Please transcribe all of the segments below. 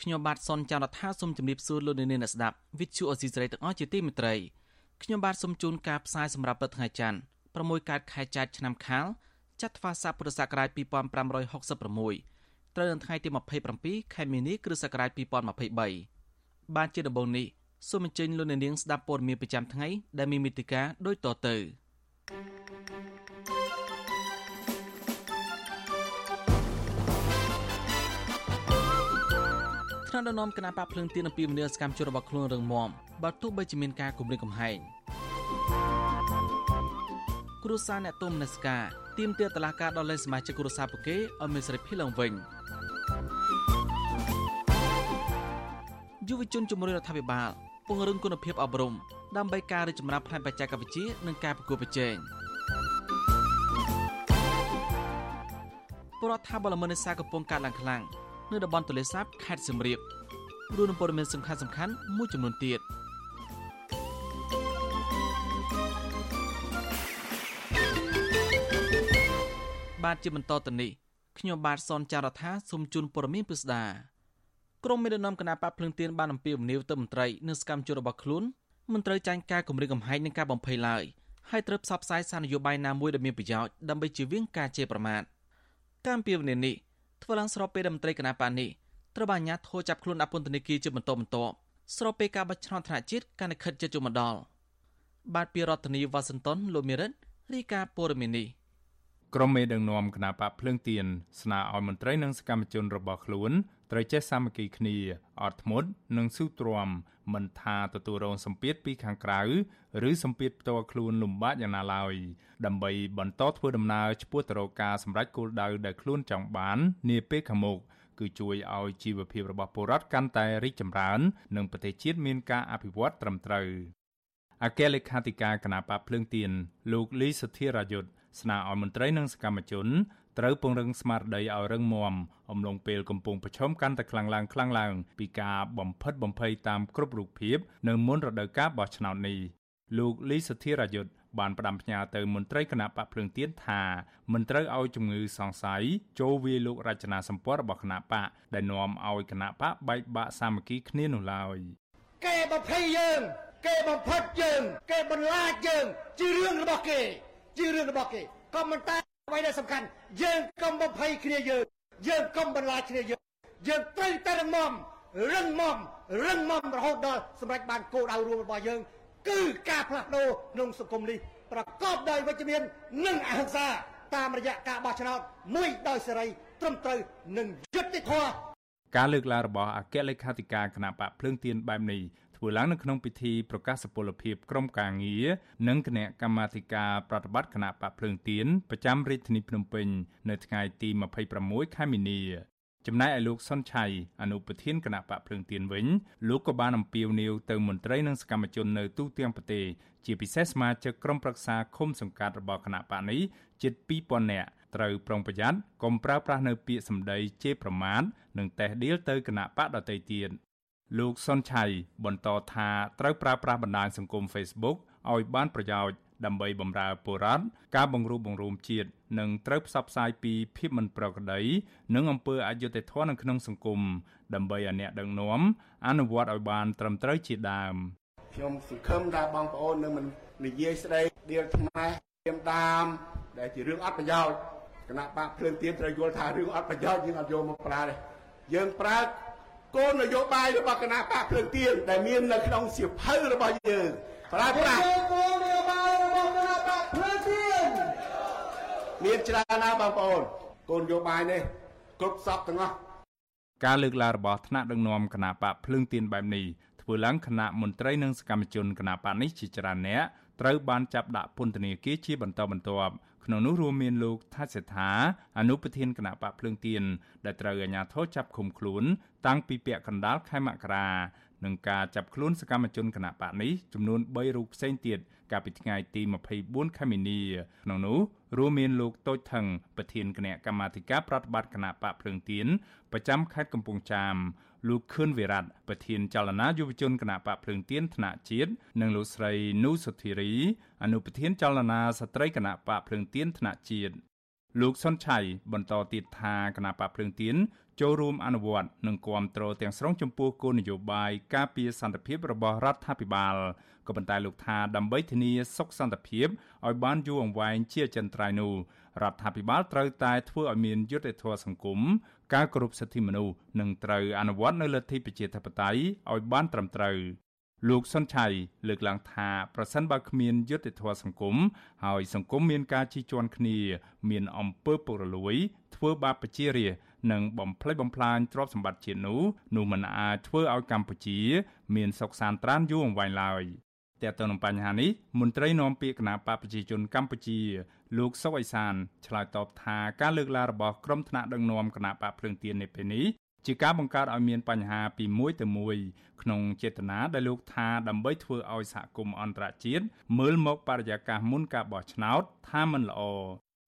ខ្ញុំបាទសនចាររថាសូមជម្រាបសួរលោកអ្នកនាងអ្នកស្ដាប់ Vuthu Azizi Serai ទាំងអស់ជាទីមេត្រីខ្ញុំបាទសូមជូនការផ្សាយសម្រាប់ព្រឹកថ្ងៃច័ន្ទ6កើតខែចែកឆ្នាំខាលចត្វាស័កពុរសករាជ2566ត្រូវនៅថ្ងៃទី27ខែមីនាគ្រិស្តសករាជ2023បានជាដំបូងនេះសូមអញ្ជើញលោកអ្នកនាងស្ដាប់ព័ត៌មានប្រចាំថ្ងៃដែលមានមេតិការដូចតទៅ ថ្នាក់ដឹកនាំគណៈបកភ្លើងទៀនអំពីមនីសកម្មជនរបស់ខ្លួនរងមមបើទោះបីជាមានការគម្រាមកំហែងគ្រូសាអ្នកទុំនស្ការទាមទារតឡាការដល់លេសមាជិកគ្រួសារពួកគេឲ្យមានសេរីភាពឡើងវិញយុវជនជំរុញរដ្ឋាភិបាលពង្រឹងគុណភាពអប់រំដើម្បីការរីកចម្រើនផ្នែកបច្ចេកវិទ្យានិងការប្រកួតប្រជែងបរដ្ឋាបលមនេសាកំពុងកើតឡើងខ្លាំង នៅតំបន់ទន្លេសាបខេត្តសៀមរាបរួមនឹងព័ត៌មានសំខាន់សំខាន់មួយចំនួនទៀតបាទជាបន្តទៅនេះខ្ញុំបាទសនចាររថាសូមជូនព័ត៌មានពិស្ដាក្រមមេដឹកនាំគណៈបកភ្លឹងទៀនបានអំពាវនាវទៅមន្ត្រីនិងសកម្មជនរបស់ខ្លួនមិនត្រូវចាញ់ការគម្រាមកំហែងនិងការបំភ័យឡើយហើយត្រូវផ្សព្វផ្សាយសារនយោបាយណាមួយដែលមានប្រយោជន៍ដើម្បីជៀសវាងការជេរប្រមាថការអំពាវនាវនេះ ធ្វើឡើងស្របពេលដែលមន្ត្រីគណៈបកនេះត្រូវបានអាជ្ញាធរចាប់ខ្លួនដាក់ពន្ធនាគារជាបន្តបន្ទាប់ស្របពេលការបោះឆ្នោតថ្នាក់ជាតិកាន់តែខិតជិតចូលមកដល់បាទពីរដ្ឋធានីវ៉ាស៊ីនតោនលោកមេរិតរាយការណ៍ព័ត៌មាននេះក្រុមមេដឹកនាំគណបកភ្លើងទៀនស្នើឲ្យមន្ត្រីនិងសកម្មជនរបស់ខ្លួន ត្រូវចេះសាមគ្គីគ្នាអត់ធ្មត់និងស៊ូទ្រាំមិនថាទទួលរងសម្ពាធពីខាងក្រៅឬសម្ពាធផ្ទាល់ខ្លួនលំបាកយ៉ាងណាឡើយដើម្បីបន្តធ្វើដំណើរឆ្ពោះទៅរកការសម្រេចគោលដៅដែលខ្លួនចង់បាននាពេលខាងមុខគឺជួយឲ្យជីវភាពរបស់ពលរដ្ឋកាន់តែរីកចម្រើន និងប្រទេសជាតិមានការអភិវឌ្ឍត្រឹមត្រូវអគ្គលេខាធិការគណៈបកភ្លើងទៀនលោកលីសុធារាយុទ្ធស្នើឲ្យមន្ត្រីនិងសកម្មជន ត្រូវពង្រឹងស្មារតីឲ្យរឹងមាំអំឡុងពេលកំពុងប្រឈមកាន់តែខ្លាំងឡើងខ្លាំងឡើងពីការបំផិតបំភ័យតាមគ្រប់រូបភាពនៅមុនរដូវកាលបោះឆ្នោតនេះលោកលីសុធារាយុទ្ធបានផ្ដាំផ្ញើទៅមន្ត្រីគណៈបកភ្លើងទៀនថាមិនត្រូវឲ្យជំងឺសង្ស័យចូលវាយលោករចនាសម្ព័ន្ធរបស់គណៈបកដែលនាំឲ្យគណៈបកបែកបាក់សាមគ្គីគ្នានោះឡើយគេបំភ័យយើងគេបំផិតយើង គេបន្លាចយើង ជារឿងរបស់គេ ជារឿងរបស់គេក៏មិនតែ អ្វីដែលសំខាន់យើងកុំបំភ័យគ្នាយើងយើងកុំបន្លាចគ្នាយើងយើងត្រូវតែរឹងមាំរឹងមាំរឹងមាំរហូតដល់សម្រេចបានគោលដៅរួមរបស់យើង គឺការផ្លាស់ប្ដូរក្នុងសង្គមនេះប្រកបដោយវិជ្ជមាន និងអហិង្សាតាមរយៈការបោះឆ្នោតមួយដោយសេរីត្រឹមត្រូវនិងយុត្តិធម៌ការលើកឡើងរបស់អគ្គលេខាធិការគណៈបកភ្លើងទៀនបែបនេះ ធ្វើឡើងនៅក្នុងពិធីប្រកាសសុពលភាពក្រុមការងារនិងគណៈកម្មាធិការប្រតិបត្តិគណៈបកភ្លើងទៀនប្រចាំរាជធានីភ្នំពេញនៅថ្ងៃទី26ខែមីនាចំណែកឯលោកសុនឆៃអនុប្រធានគណៈបកភ្លើងទៀនវិញលោកក៏បានអំពាវនាវទៅមន្ត្រីនិងសកម្មជននៅទូទាំងប្រទេសជាពិសេសសមាជិកក្រុមប្រឹក្សាឃុំសង្កាត់របស់គណៈបកនេះជិត2000នាក់ត្រូវប្រុងប្រយ័ត្នកុំប្រើប្រាស់នៅពាក្យសម្ដីជេរប្រមាថនិងតេះដៀលទៅគណៈបកដទៃទៀត លោកសុនឆៃបន្តថាត្រូវប្រើប្រាស់បណ្ដាញសង្គម Facebook ឲ្យបានប្រយោជន៍ដើម្បីបម្រើពលរដ្ឋការបង្រួបបង្រួមជាតិនិងត្រូវផ្សព្វផ្សាយពីភាពមិនប្រក្រតីនិងអំពើអយុត្តិធម៌នៅក្នុងសង្គមដើម្បីឲ្យអ្នកដឹកនាំអនុវត្តឲ្យបានត្រឹមត្រូវជាដើមខ្ញុំសង្ឃឹមថាបងប្អូននឹងមិននិយាយស្ដីដៀលថ្មេះទៀមដាមដែលជារឿងអត់ប្រយោជន៍គណៈបកភ្លើងទៀនត្រូវយល់ថារឿងអត់ប្រយោជន៍យើងអត់យកមកប្រើទេយើងប្រើ គោលនយោបាយរបស់គណៈបកភ្លើងទៀនដែលមាននៅក្នុងសៀវភៅរបស់យើងប្រើប្រាស់គោលនយោបាយរបស់គណៈបកភ្លើងទៀនមានច្រើនណាស់បងប្អូនគោលនយោបាយនេះគ្រប់សពទាំងអស់ការលើកឡើងរបស់ថ្នាក់ដឹកនាំគណៈបកភ្លើងទៀនបែបនេះធ្វើឡើងគណៈមន្ត្រីនិងសកម្មជនគណៈបកនេះជាច្រើនអ្នកត្រូវបានចាប់ដាក់ពន្ធនាគារជាបន្តបន្ទាប់ ក្នុងនោះរួមមានលោកថាសេដ្ឋាអនុប្រធានគណៈបកភ្លើងទៀនដែលត្រូវអាជ្ញាធរចាប់ឃុំខ្លួន តាំងពីពាក់កណ្ដាលខែមករានឹងការចាប់ខ្លួនសកម្មជនគណៈបកនេះចំនួន3រូបផ្សេងទៀតកាលពីថ្ងៃទី24ខែមីនាក្នុងនោះរួមមានលោកតូចថងប្រធានគណៈកម្មាធិការប្រតិបត្តិគណៈបកភ្លើងទៀនប្រចាំខេត្តកំពង់ចាម លោកខឿនវិរៈប្រធានចលនាយុវជនគណៈបកភ្លើងទៀនថ្នាក់ជាតិនិងលោកស្រីនូសុធីរីអនុប្រធានចលនាស្ត្រីគណៈបកភ្លើងទៀនថ្នាក់ជាតិលោកសុនឆៃបន្តទៀតថាគណៈបកភ្លើងទៀនចូលរួមអនុវត្តនិងគ្រប់គ្រងទាំងស្រុងចំពោះគោលនយោបាយការពារសន្តិភាពរបស់រដ្ឋាភិបាលក៏ប៉ុន្តែលោកថាដើម្បីធានាសុខសន្តិភាពឲ្យបានយូរអង្វែងជាចិនត្រៃនោះរដ្ឋាភិបាលត្រូវតែធ្វើឲ្យមានយុត្តិធម៌សង្គម ការគោរពសិទ្ធិមនុស្សនិងត្រូវអនុវត្តនៅលទ្ធិប្រជាធិបតេយ្យឲ្យបានត្រឹមត្រូវលោកសុនឆៃលើកឡើងថាប្រសិនបើគ្មានយុត្តិធម៌សង្គមហើយសង្គមមានការជិះជាន់គ្នា មានអំពើពុករលួយ ធ្វើបាបប្រជារាស្ត្រនិងបំផ្លិចបំផ្លាញទ្រព្យសម្បត្តិជាតិនោះនោះមិនអាចធ្វើឲ្យកម្ពុជា មានសុខសាន្តត្រានយូរអង្វែងឡើយ តើតើនឹងបញ្ហានេះមន្ត្រីនាំពាក្យគណៈបកប្រជាជនកម្ពុជាលោកសុកអេសានឆ្លើយតបថាការលើកឡើងរបស់ក្រុមថ្នាក់ដឹកនាំគណៈបកភ្លើងទៀននេះពេលនេះជាការបង្កើតឲ្យមានបញ្ហាពីមួយទៅមួយក្នុងចេតនាដែលលោកថាដើម្បីធ្វើឲ្យសហគមន៍អន្តរជាតិមើលមកបរិយាកាសមុនការបោះឆ្នោតថាមិនល្អ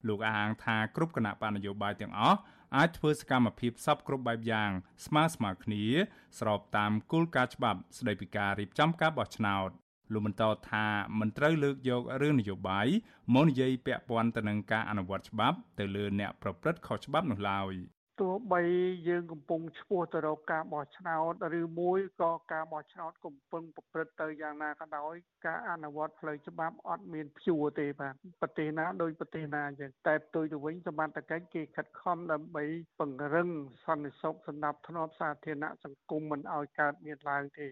លោកអះអាងថាគ្រប់គណៈបកនយោបាយទាំងអស់អាចធ្វើសកម្មភាពសពគ្រប់បែបយ៉ាង ស្មើស្មើគ្នា ស្របតាមគោលការណ៍ច្បាប់ស្តីពីការរៀបចំការបោះឆ្នោត លោកបន្តថាមិនត្រូវលើកយករឿងនយោបាយមកនិយាយពាក់ព័ន្ធទៅនឹងការអនុវត្តច្បាប់ទៅលើអ្នកប្រព្រឹត្តខុសច្បាប់នោះឡើយ។ទោះបីយើងកំពុងឈ្មោះទៅរកការបោះឆ្នោតឬមួយក៏ការបោះឆ្នោតកំពុងប្រព្រឹត្តទៅយ៉ាងណាក៏ដោយការអនុវត្តផ្លូវច្បាប់អត់មានព្យួរទេបាទប្រទេសណាដោយប្រទេសណាអញ្ចឹងតែផ្ទុយទៅវិញសមត្ថកិច្ចគេខិតខំដើម្បីពង្រឹងសន្តិសុខសម្រាប់ធ្នាប់សាធារណៈសង្គមមិនឲ្យកើតមានឡើងទេ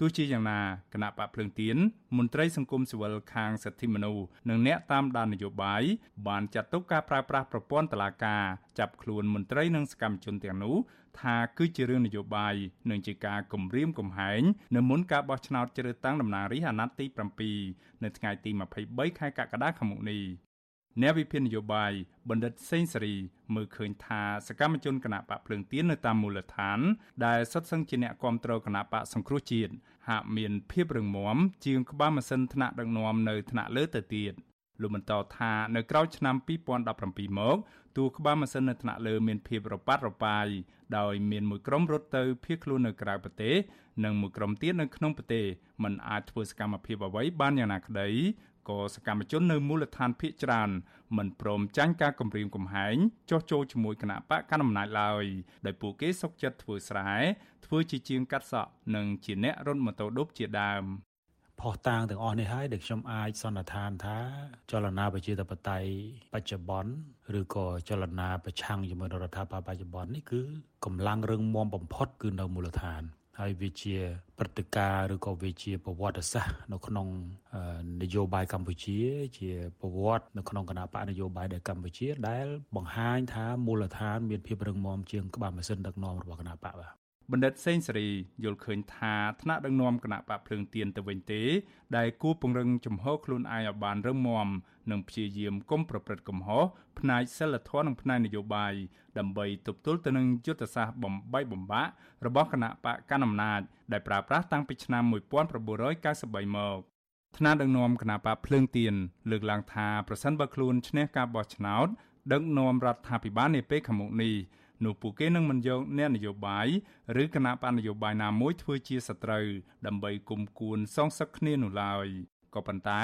ទោះជាយ៉ាងណាគណៈបកភ្លើងទៀនមន្ត្រីសង្គមស៊ីវិលខាងសិទ្ធិមនុស្សនិងអ្នកតាមដាននយោបាយបានចាត់ទុកការប្រើប្រាស់ប្រព័ន្ធតុលាការចាប់ខ្លួនមន្ត្រីនិងសកម្មជនទាំងនោះថាគឺជារឿងនយោបាយនិងជាការគំរាមកំហែងនៅមុនការបោះឆ្នោតជ្រើសតាំងតំណាងរាស្ត្រអាណត្តិទី7នៅថ្ងៃទី23ខែកក្កដាឆ្នាំនេះ អ្នកវិភាគនយោបាយបណ្ឌិតសេងសេរីមើលឃើញថាសកម្មជនគណៈបកភ្លើងទៀននៅតាមមូលដ្ឋាន ដែលសុទ្ធសឹងជាអ្នកគ្រប់គ្រងគណៈបកសង្គ្រោះជាតិហាក់មានភាពរឹងមាំជាងក្បាលម៉ាស៊ីនថ្នាក់ដឹកនាំនៅថ្នាក់លើទៅទៀតលោកបន្តថានៅក្រោយឆ្នាំ2017មកតួក្បាលម៉ាស៊ីននៅថ្នាក់លើមានភាពរប៉ាត់រប៉ាយដោយមានមួយក្រុមរត់ទៅភៀសខ្លួននៅក្រៅប្រទេសនិងមួយក្រុមទៀតនៅក្នុងប្រទេសมันអាចធ្វើសកម្មភាពអ្វីបានយ៉ាងណាក្តី ក៏សកម្មជននៅមូលដ្ឋានភៀកច្រើនមិនព្រមចាញ់ការគម្រាមកំហែងចោះចូលជាមួយគណៈបកកណ្ដាលអំណាចឡើយដោយពួកគេសុកចិត្តធ្វើស្រែធ្វើជាជាងកាត់សក់និងជាអ្នករត់ម៉ូតូឌុបជាដើមផុសតាងទាំងអស់នេះហើយដែលខ្ញុំអាចសន្និដ្ឋានថា ចលនាប្រជាធិបតេយ្យបច្ចុប្បន្នឬក៏ចលនាប្រឆាំងជាមួយរដ្ឋាភិបាលបច្ចុប្បន្ននេះគឺកម្លាំងរឹងមាំបំផុតគឺនៅមូលដ្ឋាន ហើយវាជាព្រឹត្តិការណ៍ឬក៏វាជាប្រវត្តិសាស្ត្រនៅក្នុងនយោបាយកម្ពុជា ជាប្រវត្តិនៅក្នុងគណៈបកនយោបាយនៅកម្ពុជា ដែល បង្ហាញថាមូលដ្ឋានមានភាពរឹងមាំជាងក្បាលម៉ាស៊ីនដឹកនាំរបស់គណៈបកបាទ បណ្ឌិតសេងសេរីយល់ឃើញថាថ្នាក់ដឹកនាំគណៈបកភ្លើងទៀនទៅវិញទេ ដែលគួរពង្រឹងជំហរខ្លួនឯងឲ្យបានរឹងមាំនិងព្យាយាមកុំប្រព្រឹត្តកំហុសផ្នែកសិលធម៌និងផ្នែកនយោបាយដើម្បីទប់ទល់ទៅនឹងយុទ្ធសាស្ត្របំបីបំបាក់របស់គណៈបកកណ្ដាលអំណាចដែលប្រើប្រាស់តាំងពីឆ្នាំ1993មកថ្នាក់ដឹកនាំគណៈបកភ្លើងទៀនលើកឡើងថាប្រសិនបើខ្លួនឈ្នះការបោះឆ្នោតដឹកនាំរដ្ឋាភិបាលនាពេលខាងមុខនេះ នោះពួកគេនឹងមិនយកអ្នកនយោបាយឬគណៈបណ្ឌនយោបាយណាមួយធ្វើជាសត្រូវដើម្បីគុំគួនសងសឹកគ្នានោះឡើយក៏ប៉ុន្តែ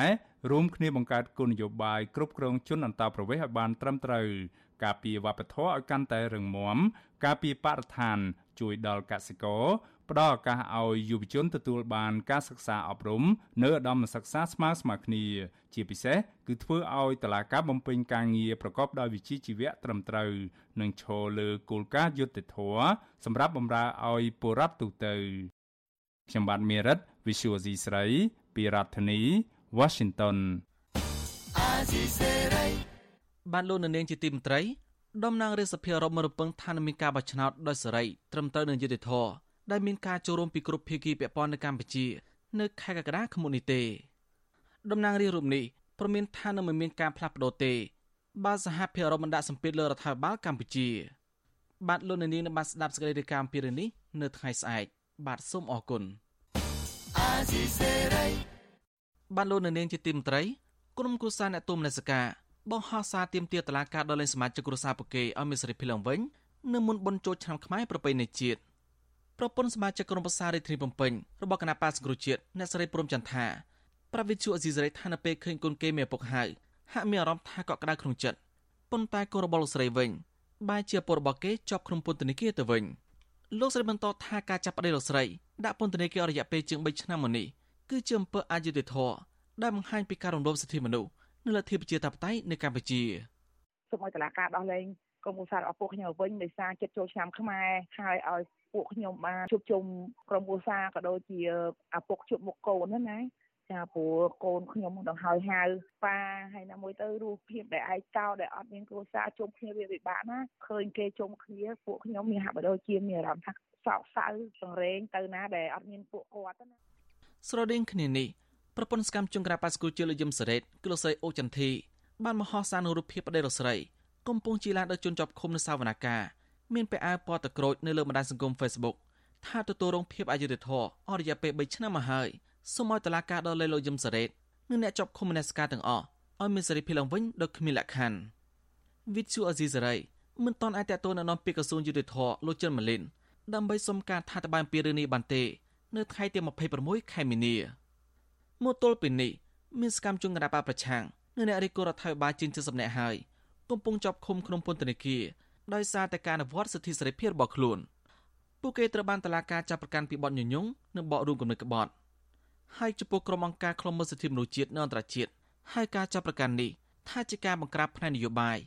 រួមគ្នាបង្កើតគោលនយោបាយគ្រប់គ្រងជនអន្តោប្រវេសន៍ឲ្យបានត្រឹមត្រូវការពារវប្បធម៌ឲ្យកាន់តែរឹងមាំការពារបរិស្ថាន ជួយដល់កសិករ ផ្ដល់ឱកាសឲ្យយុវជនទទួលបានការសិក្សាអប់រំនៅឧត្តមសិក្សាស្មើស្មើគ្នា ជាពិសេសគឺធ្វើឲ្យតឡាការបំពេញការងារប្រកបដោយវិជ្ជាជីវៈត្រឹមត្រូវនិងឈរលើគោលការណ៍យុត្តិធម៌សម្រាប់បម្រើឲ្យពលរដ្ឋទូទៅខ្ញុំបាទមេរិត Visual C ស្រីពីរដ្ឋធានី Washington បានលោកនាងជាទីមន្ត្រីតំណាងរាជសភាអឺរ៉ុបមរពឹងថានឹងមានការបោះឆ្នោតដោយសេរីត្រឹមត្រូវនឹងយុត្តិធម៌ ដែលមានការចូលរួមពីគ្រប់ភាគីពាក់ព័ន្ធនៅកម្ពុជា នៅខែកក្កដាឆ្នាំនេះទេតំណាងរាជរូបនេះព្រមានថានឹងមិនមានការផ្លាស់ប្ដូរទេ បាទសហភាពអឺរ៉ុបបានដាក់សម្ពាធលើរដ្ឋាភិបាលកម្ពុជា បាទលោកនាងនឹងបានស្ដាប់សេចក្តីរាយការណ៍ពីរឿងនេះនៅថ្ងៃស្អែកបាទសូមអរគុណបានលោកនាងជាទីមត្រីក្រុមគូសាអ្នកទុំនេសកាបង្ហោះសារទាមទារតឡាការដល់លេងសមាជិកគ្រួសារពួកគេឲ្យមានសេរីភាពឡើងវិញនៅមុនបុណ្យចូលឆ្នាំខ្មែរប្រពៃណីជាតិ ប្រពន្ធសមាជិកក្រុមប្រឹក្សារាជធានីភ្នំពេញរបស់គណៈបាសង្គ្រោះជាតិអ្នកស្រីព្រំចន្ទថាប្រវិទ្យាអេស៊ីសរ៉ៃថានៅពេលឃើញកូនគេមានឪពុកហៅហាក់មានអារម្មណ៍ថាកក់ក្ដៅក្នុងចិត្តប៉ុន្តែកូនរបស់លោកស្រីវិញបែរជាពលរបស់គេជាប់ក្នុងពន្ធនាគារទៅវិញលោកស្រីបន្តថាការចាប់ប្តីលោកស្រីដាក់ពន្ធនាគារអស់រយៈពេលជាង3ឆ្នាំមកនេះគឺជាអំពើអយុត្តិធម៌ដែលបង្ហាញពីការរំលោភសិទ្ធិមនុស្សនៅលទ្ធិប្រជាធិបតេយ្យនៅកម្ពុជាសូមឲ្យតឡាការដោះលែងក្រុមឧស្សាហ៍របស់ពួកខ្ញុំវិញដោយសារចិត្តចូលឆ្នាំខ្មែរហើយឲ្យ ពួកខ្ញុំបានជួបជុំក្រុមឧស្សាហ៍ក៏ដូចជាឪពុកជួបមុខកូនណាចាព្រោះកូនខ្ញុំដល់ហើយហៅប៉ាហើយណាមួយទៅរូបភាពដែលឯកោដែលអត់មានគ្រួសារជុំគ្នាវាពិបាកណាឃើញគេជុំគ្នាពួកខ្ញុំមានហាក់បីដូចជាមានអារម្មណ៍ថាសោកសៅសង្រេងទៅណាដែលអត់មានពួកគាត់ណាស្រដៀងគ្នានេះប្រពន្ធស្កម្មជុងក្រាប៉ាស្គូជាលោកយឹមសារ៉េតគឺលោកស្រីអូចន្ទធីបានមហោសារនូវរូបភាពប្តីលោកស្រីកំពុងជិះឡានដោយជនជាប់ឃុំនៅសាវនាកា មានពាក់អាវពណ៌តក្រូចនៅលើបណ្ដាញសង្គម Facebook ថាទទួលរងភាពអយុត្តិធម៌អស់រយៈពេល3ឆ្នាំមកហើយសូមឲ្យតុលាការដល់លេលោកយឹមសារ៉េតនិងអ្នកជាប់ឃុំមនសិការទាំងអស់ឲ្យមានសេរីភាពឡើងវិញដោយគ្មានលក្ខខណ្ឌវិទ្យុអេស៊ីសេរីមិនតន់អាចតទៅនៅនាំពាក្យក្រសួងយុតិធធលោកចិនម៉ាលីនដើម្បីសុំការថាតបានពីរឿងនេះបានទេ នៅថ្ងៃទី26ខែមីនាមកទល់ពីនេះមានសកម្មជនគណបកប្រឆាំងនិងអ្នករិះគន់រដ្ឋាភិបាលជាង70នាក់ហើយកំពុងជាប់ឃុំក្នុងពន្ធនាគារ ដោយសារតែការអនុវត្តសិទ្ធិសេរីភាពរបស់ខ្លួនពួកគេត្រូវបានតុលាការចាប់ប្រកាន់ពីបទញុយញងនិងបករួមគំនិតក្បត់ហើយចំពោះក្រុមអង្គការឃ្លាំមើលសិទ្ធិមនុស្សជាតិនិងអន្តរជាតិហើយការចាប់ប្រកាន់នេះថាជាការបង្ក្រាបផ្នែកនយោបាយ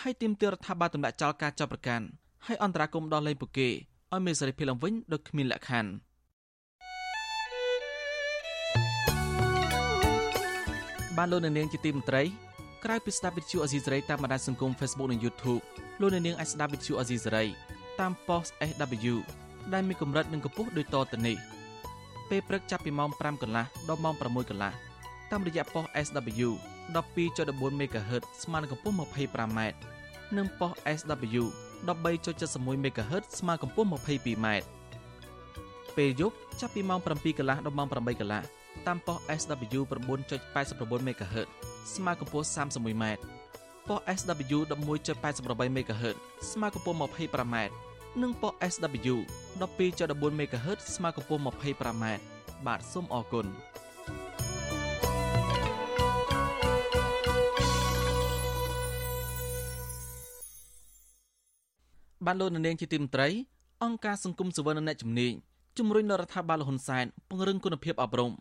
ហើយទាមទាររដ្ឋាភិបាលទម្លាក់ចោលការចាប់ប្រកាន់ហើយអន្តរាគមន៍ដល់លែងពួកគេឲ្យមានសេរីភាពឡើងវិញដោយគ្មានលក្ខខណ្ឌបានលោកនាងជាទីមន្ត្រី ក្រៅពីស្ដាប់វិទ្យុអេស៊ីសរ៉ៃតាមបណ្ដាញសង្គម Facebook និង YouTube លោកនាងអាចស្ដាប់វិទ្យុអេស៊ីសរ៉ៃតាម post SW ដែលមានកម្រិតនិងកម្ពស់ដូចតទៅនេះពេលព្រឹកចាប់ពីម៉ោង5កន្លះដល់ម៉ោង6កន្លះតាមរយៈប៉ុស SW 12.14 MHz ស្មើនឹងកម្ពស់ 25m និងប៉ុស SW 13.71 MHz ស្មើកម្ពស់ 22m ពេលយប់ចាប់ពីម៉ោង7កន្លះដល់ម៉ោង8កន្លះ តាមប៉ុស SW 9.89 MHz ស្មើកម្ពស់ 31m ប៉ុស SW 11.88 MHz ស្មើកម្ពស់ 25m និងប៉ុស SW 12.14 MHz ស្មើកម្ពស់ 25m បាទសូមអរគុណបានលោកនាងជាទីមន្ត្រីអង្គការសង្គមសវនអ្នកជំនាញជំរុញដល់រដ្ឋាភិបាលលហ៊ុនសែនពង្រឹងគុណភាពអប់រំ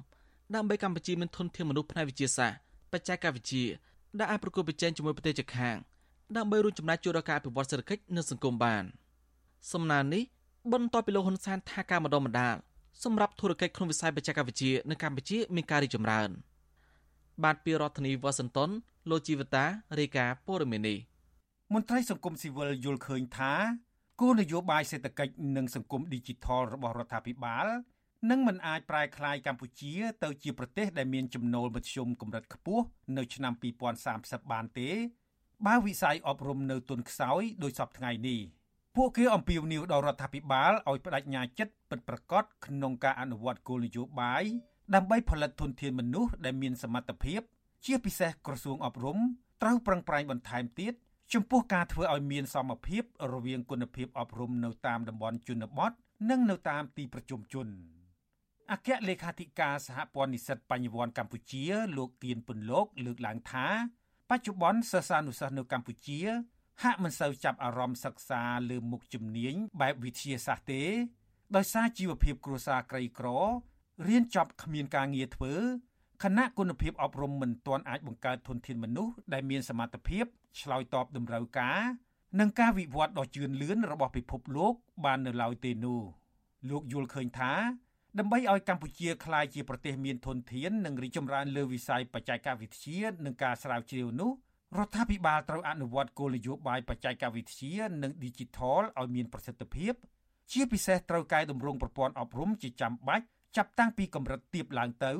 ដើម្បីកម្ពុជាមានធនធានមនុស្សផ្នែកវិទ្យាសាស្ត្របច្ចេកវិទ្យាដែលអាចប្រកួតប្រជែងជាមួយប្រទេសជិតខាងដើម្បីរួមចំណែកជួយដល់ការអភិវឌ្ឍសេដ្ឋកិច្ចនិងសង្គមបានសំណើនេះបន្ទាប់ពីលោកហ៊ុនសែនថាការម្ដងម្ដាលសម្រាប់ធុរកិច្ចក្នុងវិស័យបច្ចេកវិទ្យានៅកម្ពុជាមានការរីកចម្រើន បាទពីរដ្ឋធានីវ៉ាស៊ីនតោនលោកជីវតារាយការណ៍ព័ត៌មាននេះមន្ត្រីសង្គមស៊ីវិលយល់ឃើញថាគោលនយោបាយសេដ្ឋកិច្ចនិងសង្គម Digital របស់រដ្ឋាភិបាល នឹងមិនអាចប្រែក្លាយកម្ពុជា ទៅជាប្រទេសដែលមានចំណូលមធ្យមកម្រិតខ្ពស់នៅឆ្នាំ2030បានទេ បើវិស័យអប់រំនៅទុនខ្សោយដោយសពថ្ងៃនេះពួកគេអំពាវនាវដល់រដ្ឋាភិបាលឲ្យបដិញ្ញាចិត្តពិតប្រាកដក្នុងការអនុវត្តគោលនយោបាយដើម្បីផលិតធនធានមនុស្សដែលមានសមត្ថភាព ជាពិសេសក្រសួងអប់រំត្រូវប្រឹងប្រែងបន្ថែមទៀតចំពោះការធ្វើឲ្យមានសមភាពរវាងគុណភាពអប់រំនៅតាមតំបន់ជនបទនិងនៅតាមទីប្រជុំជន អគ្គលេខាធិការសហព័ន្ធនិស្សិតបញ្ញវន្តកម្ពុជា លោកគៀនពុនលោក លើកឡើងថាបច្ចុប្បន្នសិស្សានុសិស្សនៅកម្ពុជា ហាក់មិនសូវចាប់អារម្មណ៍សិក្សាលើមុខជំនាញបែបវិទ្យាសាស្ត្រទេ ដោយសារជីវភាពគ្រួសារក្រីក្ររៀនចប់គ្មានការងារធ្វើខណៈគុណភាពអប់រំមិនទាន់អាចបង្កើតធនធានមនុស្សដែលមានសមត្ថភាពឆ្លើយតបតម្រូវការនិងការវិវត្តដ៏ជឿនលឿនរបស់ពិភពលោកបាននៅឡើយទេនោះលោកយល់ឃើញថា ដើម្បីឲ្យកម្ពុជាក្លាយជាប្រទេសមានធនធាននិងរីកចម្រើនលើវិស័យបច្ចេកវិទ្យានិងការស្រាវជ្រាវនោះរដ្ឋាភិបាលត្រូវអនុវត្តគោលនយោបាយបច្ចេកវិទ្យានិង Digital ឲ្យមានប្រសិទ្ធភាព ជាពិសេសត្រូវកែតម្រង់ប្រព័ន្ធអប់រំជាចាំបាច់ចាប់តាំងពីកម្រិតទាបឡើងទៅ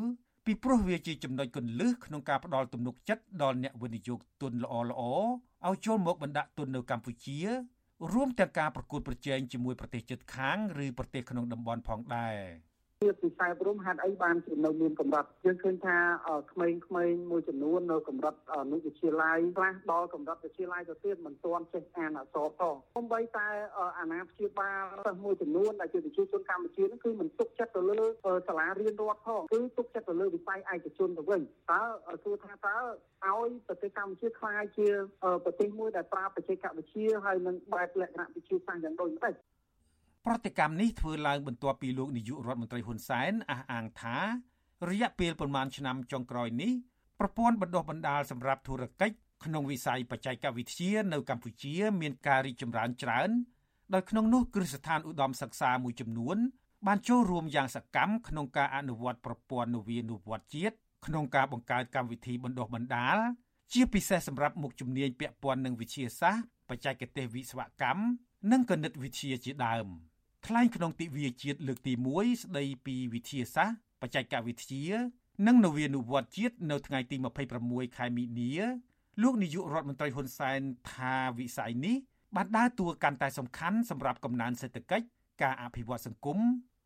ពីព្រោះវាជាចំណុចគន្លឹះក្នុងការផ្ដល់ទំនុកចិត្តដល់អ្នកវិនិយោគទុនល្អល្អឲ្យចូលមកបណ្ដាក់ទុននៅកម្ពុជា រួមទាំងការប្រកួតប្រជែងជាមួយប្រទេសជិតខាង ឬប្រទេសក្នុងតំបន់ផងដែរ។ ជាពិសេសព្រមហេតុអីបានជានៅមានកម្រិតយើងឃើញថាក្មេងៗមួយចំនួននៅកម្រិតនុវិទ្យាល័យខ្លះដល់កម្រិតវិទ្យាល័យទៅទៀតមិនទាន់ចេះអានអក្សរផងសូម្បីតែអាណាព្យាបាលសិស្សមួយចំនួនដែលជាវិទ្យាជនកម្ពុជាហ្នឹងគឺមិនទុកចិត្តទៅលើសាលារៀនរដ្ឋផងគឺទុកចិត្តទៅលើវិស័យឯកជនទៅវិញតើសួរថាតើឲ្យប្រទេសកម្ពុជាខ្លាយជាប្រទេសមួយដែលប្រើបច្ចេកវិទ្យាហើយនឹងបែបលក្ខណៈវិទ្យាសាស្ត្រយ៉ាងដូចម្ដេច ប្រតិកម្មនេះធ្វើឡើងបន្ទាប់ពីលោកនាយករដ្ឋមន្ត្រីហ៊ុនសែនអះអាងថារយៈពេលប្រមាណឆ្នាំចុងក្រោយនេះប្រព័ន្ធបណ្ដុះបណ្ដាលសម្រាប់ធុរកិច្ចក្នុងវិស័យបច្ចេកវិទ្យានៅកម្ពុជា មានការរីកចម្រើនច្រើនដោយក្នុងនោះគ្រឹះស្ថានឧត្តមសិក្សាមួយចំនួន បានចូលរួមយ៉ាងសកម្មក្នុងការអនុវត្តប្រព័ន្ធនវានុវត្តន៍ជាតិក្នុងការបង្កើតកម្មវិធីបណ្ដុះបណ្ដាល ជាពិសេសសម្រាប់មុខជំនាញពាក់ព័ន្ធនឹងវិទ្យាសាស្ត្របច្ចេកទេសវិស្វកម្មនិងគណិតវិទ្យាជាដើម។ ថ្លែងក្នុងទិវាជាតិលើកទី1ស្ដីពីវិទ្យាសាស្ត្របច្ចេកវិទ្យា និងនវានុវត្តន៍ជាតិនៅថ្ងៃទី26ខែមីនាលោកនាយករដ្ឋមន្ត្រីហ៊ុនសែនថាវិស័យនេះបានដើរតួកាន់តែសំខាន់សម្រាប់កំណើនសេដ្ឋកិច្ចការអភិវឌ្ឍសង្គម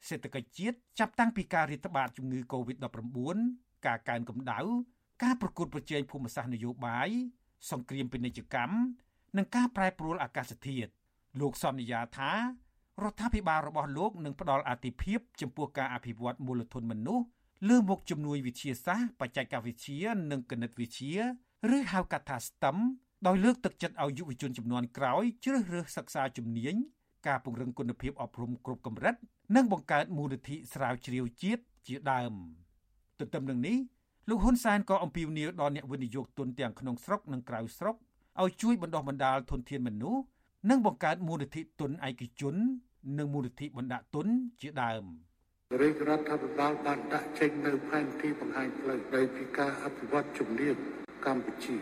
សេដ្ឋកិច្ចជាតិចាប់តាំងពីការរាតត្បាតជំងឺ Covid-19 ការកើនកម្ដៅការប្រកួតប្រជែងភូមិសាស្ត្រនយោបាយសង្គ្រាមពាណិជ្ជកម្មនិងការប្រែប្រួលអាកាសធាតុលោកសន្យាថា រដ្ឋាភិបាលរបស់លោកនឹងផ្ដល់អាទិភាពចំពោះការអភិវឌ្ឍមូលធនមនុស្សលើមុខជំនួយវិទ្យាសាស្ត្របច្ចេកវិទ្យានិងគណិតវិទ្យាឬហៅកាត់ថា STEM ដោយលើកទឹកចិត្តឲ្យយុវជនចំនួនក្រោយជ្រើសរើសសិក្សាជំនាញការពង្រឹងគុណភាពអប់រំគ្រប់កម្រិត និងបង្កើតមូលនិធិស្រាវជ្រាវជាតិជាដើមទន្ទឹមនឹងនេះលោកហ៊ុនសែនក៏អំពាវនាវដល់អ្នកវិនិយោគទុនទាំងក្នុងស្រុកនិងក្រៅស្រុកឲ្យជួយបណ្ដុះបណ្ដាលធនធានមនុស្ស និងបង្កើតមូលនិធិទុនឯកជន និងមូលនិធិបណ្ដាក់ទុនជាដើមរាជរដ្ឋាភិបាលបានដាក់ចេញនៅផែនទីបង្ហាញផ្លូវនៃពីការអភិវឌ្ឍជំនាញកម្ពុជា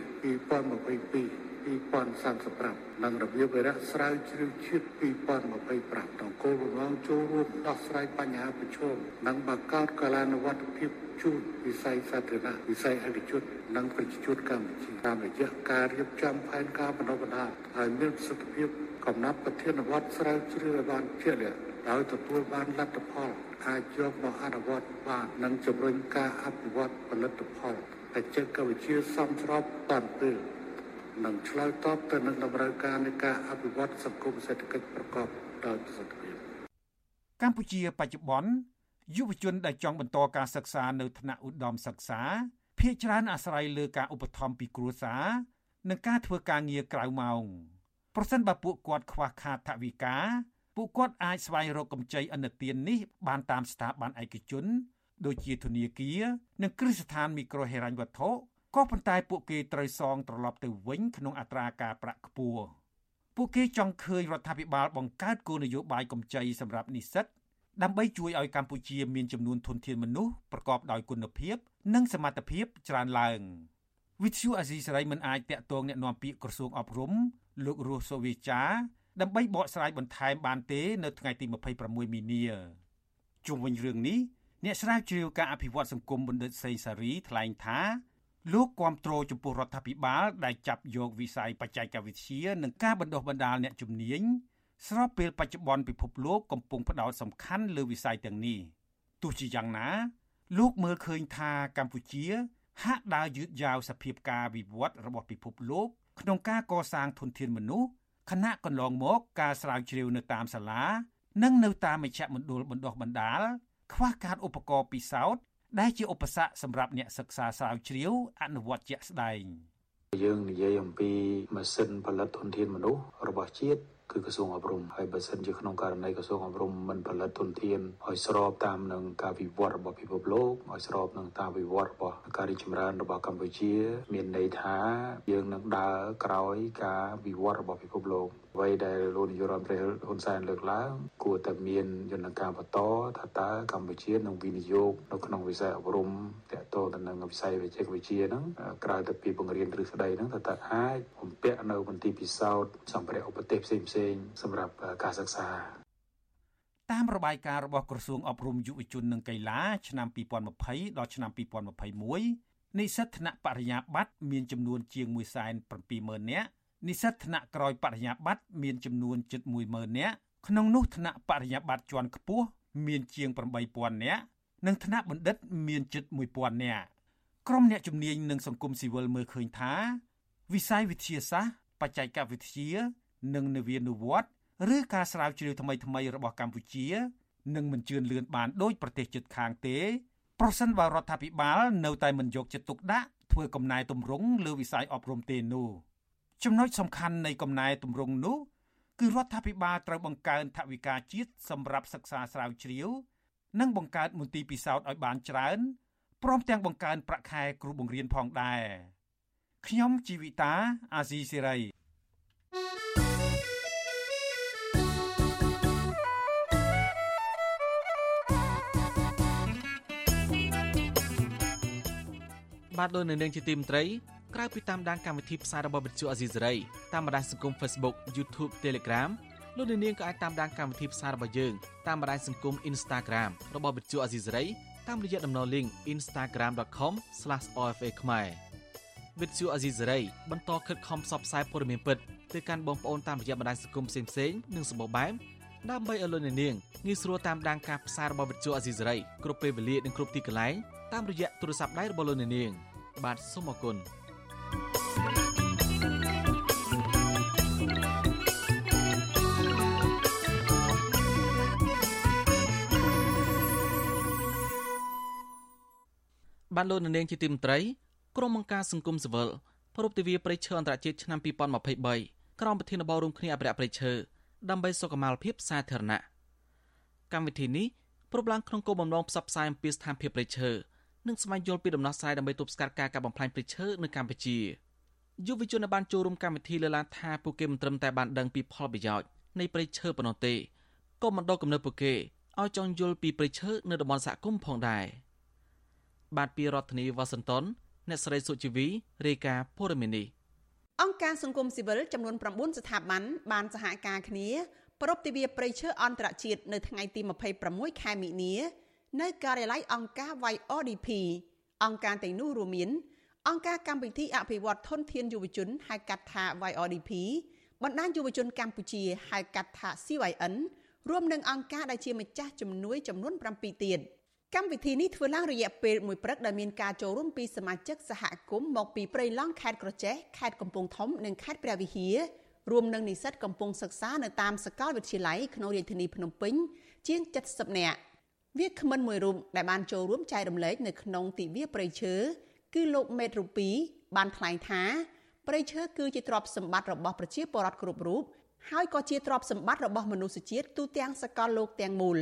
2022 2035និងរបៀបវិរៈស្រាវជ្រាវជាតិ2025ក្នុងគោលបំណងចូលរួមដោះស្រាយបញ្ហាប្រឈមនិងបង្កើតកលានុវត្តភាពជូនវិស័យសាធារណៈវិស័យឯកជននិងប្រជាជនកម្ពុជាតាមរយៈការរៀបចំផែនការបណ្ដុះបណ្ដាលឲ្យមានប្រសិទ្ធភាពកំណត់ប្រធានវត្តស្រាវជ្រាវឲ្យបានជាក់លាក់ដោយទទួលបានលទ្ធផលអាចយកមកអនុវត្តបាននិងជំរុញការអភិវឌ្ឍផលិតផលបច្ចេកវិទ្យាសមស្របតាមពេល និងឆ្លើយតបទៅនឹងតម្រូវការនៃការអភិវឌ្ឍសង្គមសេដ្ឋកិច្ចប្រកបដោយប្រសិទ្ធភាពកម្ពុជាបច្ចុប្បន្នយុវជនដែលចង់បន្តការសិក្សានៅថ្នាក់ឧត្តមសិក្សាភាគច្រើនអាស្រ័យលើការឧបត្ថម្ភពីគ្រួសារនិងការធ្វើការងារក្រៅម៉ោងប្រសិនបើពួកគាត់ខ្វះខាតថវិកាពួកគាត់អាចស្វែងរកកម្ចីឥណទាននេះបានតាមស្ថាប័នឯកជន ដូចជាធនាគារនិងគ្រឹះស្ថានមីក្រូហិរញ្ញវត្ថុ ក៏ប៉ុន្តែពួកគេត្រូវសងត្រឡប់ទៅវិញក្នុងអត្រាការប្រាក់ខ្ពស់ពួកគេចង់ឃើញរដ្ឋាភិបាលបង្កើតគោលនយោបាយកម្ចីសម្រាប់និស្សិតដើម្បីជួយឲ្យកម្ពុជាមានចំនួនធនធានមនុស្សប្រកបដោយគុណភាពនិងសមត្ថភាពច្រើនឡើងវិទ្យុអាស៊ីសេរីមិនអាចតាក់ទងแนะនាំពាក្យក្រសួងអប់រំលោករស់សូវីចាដើម្បីបកស្រាយបន្ថែមបានទេនៅថ្ងៃទី26មីនាជុំវិញរឿងនេះអ្នកស្រាវជ្រាវការអភិវឌ្ឍសង្គមបណ្ឌិតសេងសារីថ្លែងថា លោកគាំទ្រចំពោះរដ្ឋាភិបាលដែលចាប់យកវិស័យបច្ចេកវិទ្យានិងការបណ្ដុះបណ្ដាលអ្នកជំនាញស្របពេលបច្ចុប្បន្នពិភពលោកកំពុងផ្ដោតសំខាន់លើវិស័យទាំងនេះទោះជាយ៉ាងណា លោកមើលឃើញថាកម្ពុជា ហាក់ដើរយឺតយ៉ាវសភាពការវិវត្តរបស់ពិភពលោក ក្នុងការកសាងធនធានមនុស្សខណៈកន្លងមកការស្រាវជ្រាវនៅតាមសាលា និងនៅតាមមជ្ឈមណ្ឌលបណ្ដុះបណ្ដាលខ្វះខាតឧបករណ៍ពិសោធន៍ ដែលជាឧបសគ្គសម្រាប់អ្នកសិក្សាស្រាវជ្រាវអនុវត្តជាក់ស្ដែងយើងនិយាយអំពីម៉ាស៊ីនផលិតធនធានមនុស្សរបស់ជាតិគឺក្រសួងអប់រំហើយបើសិនជាក្នុងករណីក្រសួងអប់រំមិនផលិតទុនធានឲ្យស្របតាមនឹងការវិវត្តរបស់ពិភពលោកឲ្យស្របនឹងតាមវិវត្តរបស់ការរីកចម្រើនរបស់កម្ពុជា មានន័យថាយើងនឹងដើរក្រោយការវិវត្តរបស់ពិភពលោកអ្វីដែលលោកនាយករដ្ឋមន្ត្រីហ៊ុនសែនលើកឡើងគួរតែមានយន្តការបន្តថាតើកម្ពុជានឹងវិនិយោគនៅក្នុងវិស័យអប់រំតកតទៅនឹងវិស័យវិជ្ជាវិទ្យាហ្នឹងក្រៅទៅពីបង្រៀនទ្រឹស្ដីហ្នឹងថាតើអាចបំពាក់នៅមន្ទីរពិសោធន៍សម្ភារៈឧបទេសផ្សេងផ្សេងសម្រាប់ការសិក្សាតាមរបាយការណ៍របស់ក្រសួងអប់រំយុវជននិងកីឡាឆ្នាំ2020ដល់ឆ្នាំ2021និស្សិតថ្នាក់បរិញ្ញាបត្រមានចំនួនជាង170,000នាក់ និស្សិតថ្នាក់ក្រោយបរិញ្ញាបត្រមានចំនួនជិត10000នាក់ក្នុងនោះថ្នាក់បរិញ្ញាបត្រជាន់ខ្ពស់មានជាង8000នាក់និងថ្នាក់បណ្ឌិតមានជិត1000នាក់ក្រុមអ្នកជំនាញនិងសង្គមស៊ីវិលមើលឃើញថាវិស័យវិទ្យាសាស្ត្របច្ចេកវិទ្យា និងនវានុវត្តន៍ឬការស្រាវជ្រាវថ្មីៗរបស់កម្ពុជានឹងមិនជឿនលឿនបានដូចប្រទេសជិតខាងទេប្រសិនបើរដ្ឋាភិបាលនៅតែមិនយកចិត្តទុកដាក់ធ្វើកំណែទម្រង់លើវិស័យអប់រំទេនោះ ចំណុចសំខាន់នៃកំណែទម្រង់នោះគឺរដ្ឋាភិបាលត្រូវបង្កើនថវិកាជាតិសម្រាប់សិក្សាស្រាវជ្រាវ និងបង្កើតមន្ទីរពិសោធន៍ឲ្យបានច្រើនព្រមទាំងបង្កើនប្រាក់ខែគ្រូបង្រៀនផងដែរខ្ញុំជីវិតាអាស៊ីសេរីបាទលោកនៅនាងជាទីមត្រី ក្រៅពីតាមដានកម្មវិធីផ្សាយរបស់វិទ្យុអាស៊ីសេរីតាមបណ្ដាញសង្គម Facebook YouTube Telegram លោកនៅនាងក៏អាចតាមដានកម្មវិធីផ្សាយរបស់យើងតាមបណ្ដាញសង្គម Instagram របស់វិទ្យុអាស៊ីសេរីតាមរយៈតំណ link instagram.com/ofa ខ្មែរវិទ្យុអាស៊ីសេរីបន្តខិតខំផ្សព្វផ្សាយព័ត៌មានពិតទៅកាន់បងប្អូនតាមរយៈបណ្ដាញសង្គមផ្សេងៗនិងសម្បូរបែបដើម្បីឲ្យលោកអ្នកនាងងាយស្រួលតាមដានការផ្សាយរបស់វិទ្យុអាស៊ីសេរីគ្រប់ពេលវេលានិងគ្រប់ទីកន្លែងតាមរយៈទូរស័ព្ទដៃរបស់លោកអ្នកនាងបាទសូមអរគុណ បានលោកនាងជាទីមត្រីក្រុមបង្ការសង្គមស៊ីវិលប្រពៃទិវាប្រៃឈើអន្តរជាតិឆ្នាំ2023ក្រោមប្រធានបទរួមគ្នាអភិរក្សប្រៃឈើដើម្បីសុខុមាលភាពសាធារណៈកម្មវិធីនេះប្រពឡើងក្នុងគោលបំណងផ្សព្វផ្សាយអំពីស្ថានភាពប្រៃឈើនិងស្វែងយល់ពីដំណោះស្រាយដើម្បីទប់ស្កាត់ការកាប់បំផ្លាញព្រៃឈើនៅកម្ពុជា យុវជនបានចូលរួមកម្មវិធីលើកឡើងថាពួកគេមិនត្រឹមតែបានដឹងពីផលប្រយោជន៍នៃព្រៃឈើប៉ុណ្ណោះទេក៏មិនដកកំណត់ពួកគេឲ្យចង់យល់ពីព្រៃឈើនៅតំបន់សហគមន៍ផងដែរបាទពីរដ្ឋធានីវ៉ាស៊ីនតោនអ្នកស្រីសុជីវីរាយការណ៍ព័ត៌មាននេះអង្គការសង្គមស៊ីវិលចំនួន9ស្ថាប័នបានសហការគ្នាប្រពៃទិវាព្រៃឈើអន្តរជាតិនៅថ្ងៃទី26ខែមិនិនានៅការិយាល័យអង្គការ YODP អង្គការទាំងនោះរួមមាន អង្គការកម្មវិធីអភិវឌ្ឍធនធានយុវជនហៅកាត់ថា YODP បណ្ដាញយុវជនកម្ពុជាហៅកាត់ថា CYN រួមនឹងអង្គការដែលជាម្ចាស់ជំនួយចំនួន7ទៀតកម្មវិធីនេះធ្វើឡើងរយៈពេលមួយព្រឹកដែលមានការចូលរួមពីសមាជិកសហគមន៍មកពីព្រៃឡង់ខេត្តក្រចេះខេត្តកំពង់ធំនិងខេត្តព្រះវិហាររួមនឹងនិស្សិតកំពុងសិក្សានៅតាមសាកលវិទ្យាល័យក្នុងរាជធានីភ្នំពេញជាង70នាក់វាគ្មិនមួយរូបដែលបានចូលរួមចែករំលែកនៅក្នុងទិវាព្រៃឈើ គឺលោកមេតរូពីបានថ្លែងថាព្រៃឈើគឺជាទ្រព្យសម្បត្តិរបស់ប្រជាពលរដ្ឋគ្រប់រូបហើយក៏ជាទ្រព្យសម្បត្តិរបស់មនុស្សជាតិទូទាំងសកលលោកទាំងមូល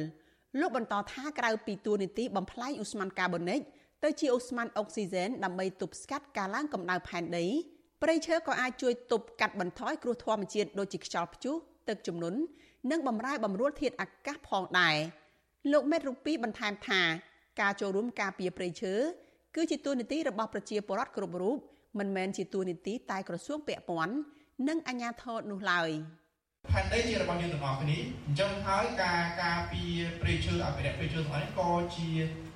លោកបន្តថាក្រៅពីទួលនីតិបំផ្លាញឧស្ម័នកាបូនិកទៅជាឧស្ម័នអុកស៊ីហ្សែនដើម្បីទប់ស្កាត់ការឡើងកម្ដៅផែនដីព្រៃឈើក៏អាចជួយទប់កាត់បន្ថយគ្រោះធម្មជាតិដូចជាខ្យល់ព្យុះទឹកជំនន់និងបំរែបំរួលធាតុអាកាសផងដែរ។លោកមេតរូពីបន្ថែមថាការចូលរួមការពារព្រៃឈើ គឺជាទួនាទីរបស់ប្រជាពលរដ្ឋគ្រប់រូបមិនមែនជាទួនាទីតែក្រសួងពាក់ព័ន្ធនិងអាជ្ញាធរនោះឡើយផែនដីជារបស់យើងទាំងអស់គ្នាអញ្ចឹងហើយការការពារព្រៃឈើអភិរក្សព្រៃឈើទាំងអស់នេះក៏ជា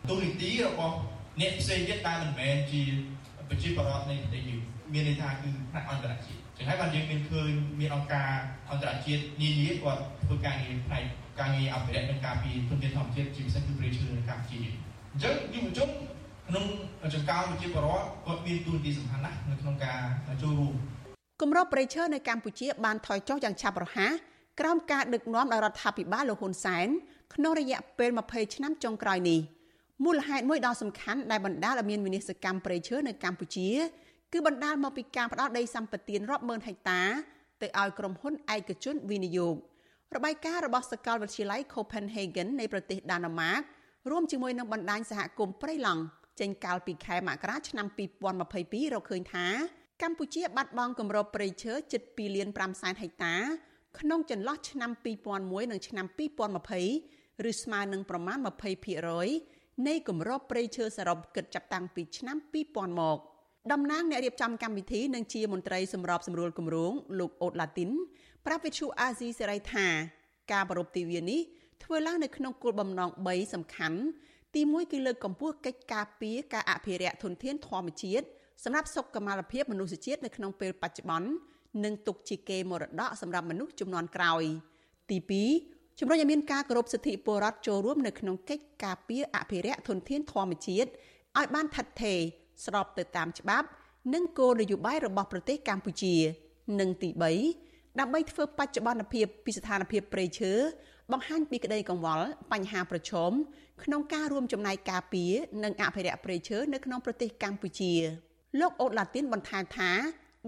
ទូនីតិរបស់អ្នកផ្សេងទៀតដែលមិនមែនជាប្រជាពលរដ្ឋនៃប្រទេសយើងមានន័យថាគឺផ្នែកអន្តរជាតិចឹងហើយបានយើងមានឃើញមានអង្គការអន្តរជាតិនានាគាត់ធ្វើការងារផ្នែកការងារអភិរក្សនិងការពារធនធានធម្មជាតិជាពិសេសគឺព្រៃឈើនៅកម្ពុជាអញ្ចឹងយុវជន ក្នុងចង្កោមប្រជាពលរដ្ឋគាត់មានទូរទីសំខាន់ណាស់នៅក្នុងការចូលរួមគម្របព្រៃឈើនៅកម្ពុជាបានថយចុះយ៉ាងឆាប់រហ័សក្រោមការដឹកនាំដោយរដ្ឋាភិបាលលោកហ៊ុនសែនក្នុងរយៈពេល20ឆ្នាំចុងក្រោយនេះមូលហេតុមួយដ៏សំខាន់ដែលបណ្ដាលឲ្យមានវិនិស្សកម្មព្រៃឈើនៅកម្ពុជាគឺបណ្ដាលមកពីការផ្ដោតដីសម្បត្តិរាប់ម៉ឺនហិកតាទៅឲ្យក្រុមហ៊ុនឯកជនវិនិយោគរបាយការណ៍របស់សាកលវិទ្យាល័យ Copenhagen នៃប្រទេសដាណឺម៉ាករួមជាមួយនឹងបណ្ដាញសហគមន៍ព្រៃឡង់ ចេញកាលពីខែមករាឆ្នាំ2022រកឃើញថា កម្ពុជាបាត់បង់គម្របព្រៃឈើជិត2លាន5សែនហិកតា ក្នុងចន្លោះឆ្នាំ2001និងឆ្នាំ2020ឬស្មើនឹងប្រមាណ20%នៃគម្របព្រៃឈើសរុបគិតចាប់តាំងពីឆ្នាំ2000មកតំណាងអ្នករៀបចំកម្មវិធីនិងជាមន្ត្រីសម្របសម្រួលគម្រោងលោកអូតឡាទីនប្រាប់វិទ្យុអាស៊ីសេរីថា ការប្រពៃទិវានេះធ្វើឡើងនៅក្នុងគោលបំណង3សំខាន់ ទី1គឺលើកកម្ពស់កិច្ចការពារការអភិរក្សធនធានធម្មជាតិសម្រាប់សុខុមាលភាពមនុស្សជាតិនៅក្នុងពេលបច្ចុប្បន្ននិងទុកជាកេរមរតកសម្រាប់មនុស្សជំនាន់ក្រោយ ទី2ជំរុញឲ្យមានការគោរពសិទ្ធិពលរដ្ឋចូលរួមនៅក្នុងកិច្ចការពារអភិរក្សធនធានធម្មជាតិឲ្យបានថិតថេរស្របទៅតាមច្បាប់ និងគោលនយោបាយរបស់ប្រទេសកម្ពុជា និងទី3ដើម្បីធ្វើបច្ចុប្បន្នភាពពីស្ថានភាពព្រៃឈើ បង្ហាញពីក្តីកង្វល់បញ្ហាប្រឈមក្នុងការរួមចំណែកការពារនិងអភិរក្សព្រៃឈើនៅក្នុងប្រទេសកម្ពុជាលោកអូតឡាទីនបន្ថែមថា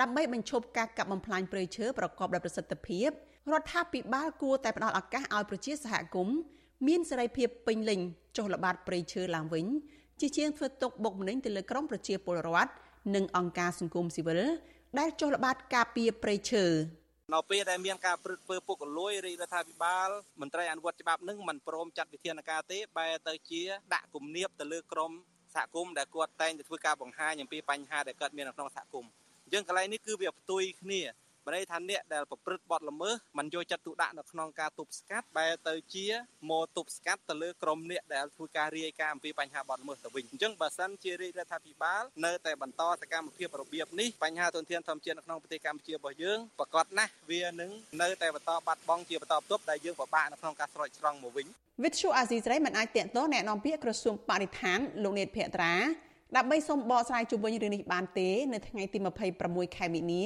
ដើម្បីបញ្ឈប់ការកាប់បំផ្លាញព្រៃឈើប្រកបដោយប្រសិទ្ធភាពរដ្ឋាភិបាលគួរតែផ្ដល់ឱកាសឲ្យប្រជាសហគមន៍មានសេរីភាពពេញលេញចុះល្បាតព្រៃឈើឡើងវិញជាជាងធ្វើទុកបុកម្នេញទៅលើក្រុមប្រជាពលរដ្ឋនិងអង្គការសង្គមស៊ីវិលដែលចុះល្បាតការពារព្រៃឈើ នៅពេលដែលមានការព្រឹត្តធ្វើពុករលួយរាជរដ្ឋាភិបាលមន្ត្រីអនុវត្តច្បាប់នឹងមិនព្រមចាត់វិធានការទេបែរទៅជាដាក់គំនាបទៅលើក្រមសហគមន៍ដែលគាត់តែងតែធ្វើការបង្ហាញអំពីបញ្ហាដែលកើតមាននៅក្នុងសហគមន៍អញ្ចឹងកន្លែងនេះគឺវាផ្ទុយគ្នា បើន័យថាអ្នកដែលប្រព្រឹត្តបទល្មើសមិនយកចិត្តទុកដាក់នៅក្នុងការទប់ស្កាត់បែរទៅជាមកទប់ស្កាត់ទៅលើក្រុមអ្នកដែលធ្វើការរាយការណ៍អំពីបញ្ហាបទល្មើសទៅវិញអញ្ចឹងបើសិនជារាជរដ្ឋាភិបាលនៅតែបន្តសកម្មភាពរបៀបនេះបញ្ហាទុនធានធម្មជាតិនៅក្នុងប្រទេសកម្ពុជារបស់យើងប្រកាសណាស់វានឹងនៅតែបន្តបាត់បង់ជាបន្តបន្ទាប់ដែលយើងពិបាកនៅក្នុងការស្រោចស្រង់មកវិញវិទ្យុអាស៊ីសេរីមិនអាចតាក់ទងแนะនាំពាក្យក្រសួងបរិស្ថានលោកនេតភក្ត្រាដើម្បីសូមបកស្រាយជុំវិញរឿងនេះបានទេនៅថ្ងៃទី26ខែមីនា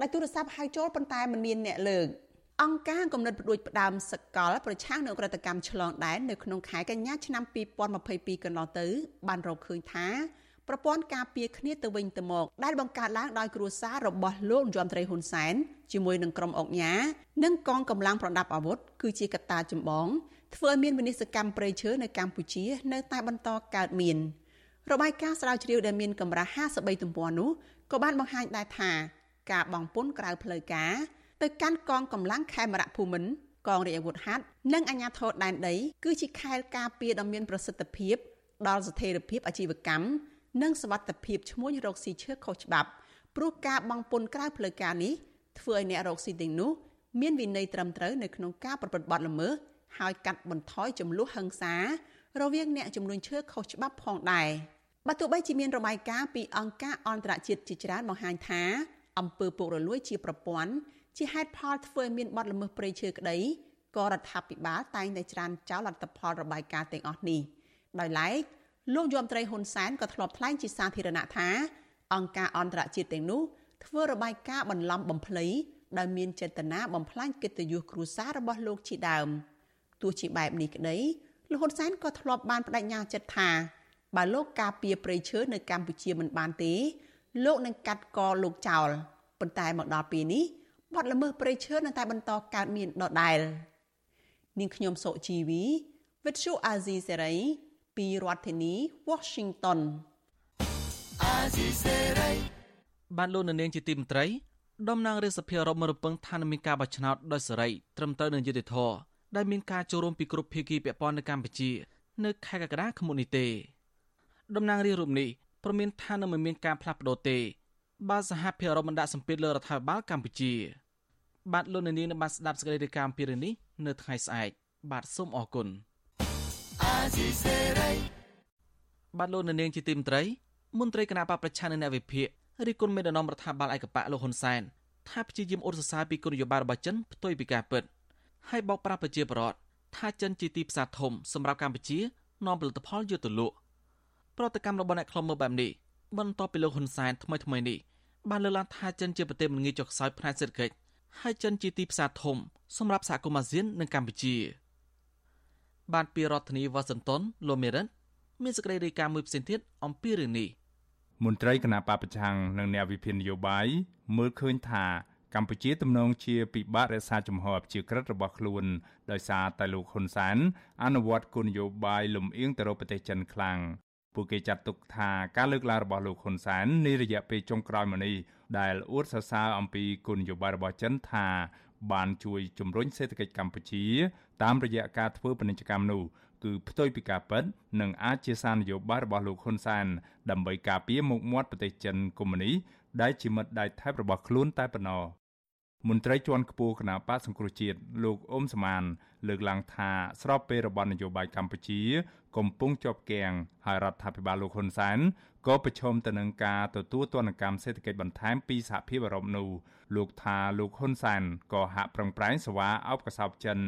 ដោយទូរស័ព្ទហៅចូលប៉ុន្តែមិនមានអ្នកលើកអង្គការគំនិតផ្ដួចផ្ដើមសកលប្រឆាំងនឹងក្រតកម្មឆ្លងដែននៅក្នុងខែកញ្ញាឆ្នាំ2022កន្លងទៅបានរកឃើញថាប្រព័ន្ធការពារគ្នាទៅវិញទៅមកដែលបង្កើតឡើងដោយគ្រួសាររបស់លោកយមត្រីហ៊ុនសែនជាមួយនឹងក្រុមអង្គញានិងកងកម្លាំងប្រដាប់អាវុធគឺជាកត្តាចម្បងធ្វើឲ្យមានវិនិស្សកម្មប្រៃឈើនៅកម្ពុជានៅតែបន្តកើតមានរបាយការណ៍ស្រាវជ្រាវដែលមានកម្រាស់53ទំព័រនោះក៏បានបង្ហាញដែរថា ការបងពុនក្រៅផ្លូវការទៅកាន់កងកម្លាំងខេមរៈភូមិន្ទកងរាជអាវុធហត្ថនិងអាជ្ញាធរដែនដីគឺជាខែលការពារដ៏មានប្រសិទ្ធភាពដល់ស្ថិរភាពអាជីវកម្មនិងសวัสดิភាពឈ្មោះរកស៊ីឈើខុសច្បាប់ព្រោះការបងពុនក្រៅផ្លូវការនេះធ្វើឲ្យអ្នករកស៊ីទាំងនោះមានវិន័យត្រឹមត្រូវនៅក្នុងការប្រព្រឹត្តបទល្មើសហើយកាត់បន្ថយចំនួនហិង្សារវាងអ្នកចំនួនឈើខុសច្បាប់ផងដែរបើទោះបីជាមានរបាយការណ៍ពីអង្គការអន្តរជាតិជាច្រើនបង្ហាញថា អំពើពុករលួយជាប្រព័ន្ធជាហេតុផលធ្វើឲ្យមានបទល្មើសព្រៃឈើក្តីក៏រដ្ឋាភិបាលតែងតែច្រានចោលលទ្ធផលរបាយការណ៍ទាំងអស់នេះដោយឡែកលោកយមត្រីហ៊ុនសែនក៏ធ្លាប់ថ្លែងជាសាធារណៈថា អង្គការអន្តរជាតិទាំងនោះធ្វើរបាយការណ៍បន្លំបំភ្លៃដោយមានចេតនាបំផ្លាញកិត្តិយសគ្រួសាររបស់លោកជាដើមទោះជាបែបនេះក្តីលោកហ៊ុនសែនក៏ធ្លាប់បានបដិញ្ញាចិត្តថាបើលោកការពារព្រៃឈើនៅកម្ពុជាមិនបានទេ លោកនឹងកាត់កលោកចោលប៉ុន្តែមកដល់ពេលនេះបទល្មើសព្រៃឈើនៅតែបន្តកើតមានដដែលនាងខ្ញុំសុជីវី With you Azizi Serai ពីរដ្ឋធានី Washington អាស៊ីសេរីបានលោកនាងជាទីមន្ត្រីតំណាងរាជសភារដ្ឋមរពឹងថានឹងមានការបោះឆ្នោតដោយសេរីត្រឹមត្រូវនឹងយុត្តិធម៌ដែលមានការចូលរួមពីគ្រប់ភាគីពាក់ព័ន្ធនៅកម្ពុជា នៅខែកក្កដាឆ្នាំនេះទេតំណាងរាជរូបនេះ ព្រមានថានឹងមិនមានការផ្លាស់ប្ដូរទេបើសហភាពអឺរ៉ុបមិនដាក់សម្ពាធលើរដ្ឋាភិបាលកម្ពុជា បាទលោកនាងនឹងបានស្ដាប់សេចក្តីរាយការណ៍អំពីរឿងនេះនៅថ្ងៃស្អែកបាទសូមអរគុណបាទលោកនាងជាទីមន្ត្រីមន្ត្រីគណៈបកប្រឆាំងនៅអ្នកវិភាគរិះគន់មេដឹកនាំរដ្ឋាភិបាលឯកបៈលោកហ៊ុនសែនថាព្យាយាមអ៊ុតសរសើរពីគោលនយោបាយរបស់ចិនផ្ទុយពីការពិតហើយបោកប្រាស់ប្រជាពលរដ្ឋថាចិនជាទីផ្សារធំសម្រាប់កម្ពុជានាំផលិតផលយកទៅលក់ ប្រតិកម្មរបស់អ្នកខ្លំមើលបែបនេះបន្ទាប់ពីលោកហ៊ុនសែនថ្មីថ្មីនេះបានលើកឡើងថាចិនជាប្រទេសមិនងាយចុះខ្សោយផ្នែកសេដ្ឋកិច្ចហើយចិនជាទីផ្សារធំសម្រាប់សហគមន៍អាស៊ាននិងកម្ពុជា បានពីរដ្ឋធានីវ៉ាស៊ីនតោនលោកមេរិនមានសេចក្តីរាយការណ៍មួយផ្សេងទៀតអំពីរឿងនេះមន្ត្រីគណៈបពប្រឆាំងនិងអ្នកវិភាគនយោបាយមើលឃើញថាកម្ពុជាទំនងជាពិបាករក្សាជំហរជាក្រិតរបស់ខ្លួនដោយសារតែលោកហ៊ុនសែនអនុវត្តគោលនយោបាយលំអៀងទៅរកប្រទេសចិនខ្លាំង ពួកគេចាត់ទុកថាការលើកឡើងរបស់លោកហ៊ុនសែននារយៈពេលចុងក្រោយមកនេះដែលអួតសរសើរអំពីគោលនយោបាយរបស់ចិនថាបានជួយជំរុញសេដ្ឋកិច្ចកម្ពុជា តាមរយៈការធ្វើពាណិជ្ជកម្មនោះគឺផ្ទុយពីការពិតនិងអាចជាសារនយោបាយរបស់លោកហ៊ុនសែនដើម្បីការពារមុខមាត់ប្រទេសចិនកុម្មុយនីសដែលជាមិត្តដៃថៃរបស់ខ្លួនតែប៉ុណ្ណោះមន្ត្រីជាន់ខ្ពស់គណៈបកសង្គ្រោះជាតិលោកអ៊ុំសមាន លើកឡើងថាស្របពេលរបបនយោបាយកម្ពុជា កំពុងជាប់គាំងហើយរដ្ឋាភិបាលលោកហ៊ុនសែនក៏ប្រឈមទៅនឹងការទទួលទណ្ឌកម្មសេដ្ឋកិច្ចបន្ថែមពីសហភាពអឺរ៉ុបនោះលោកថាលោកហ៊ុនសែនក៏ហាក់ប្រឹងប្រែងសវ៉ាអោបកសោបចិន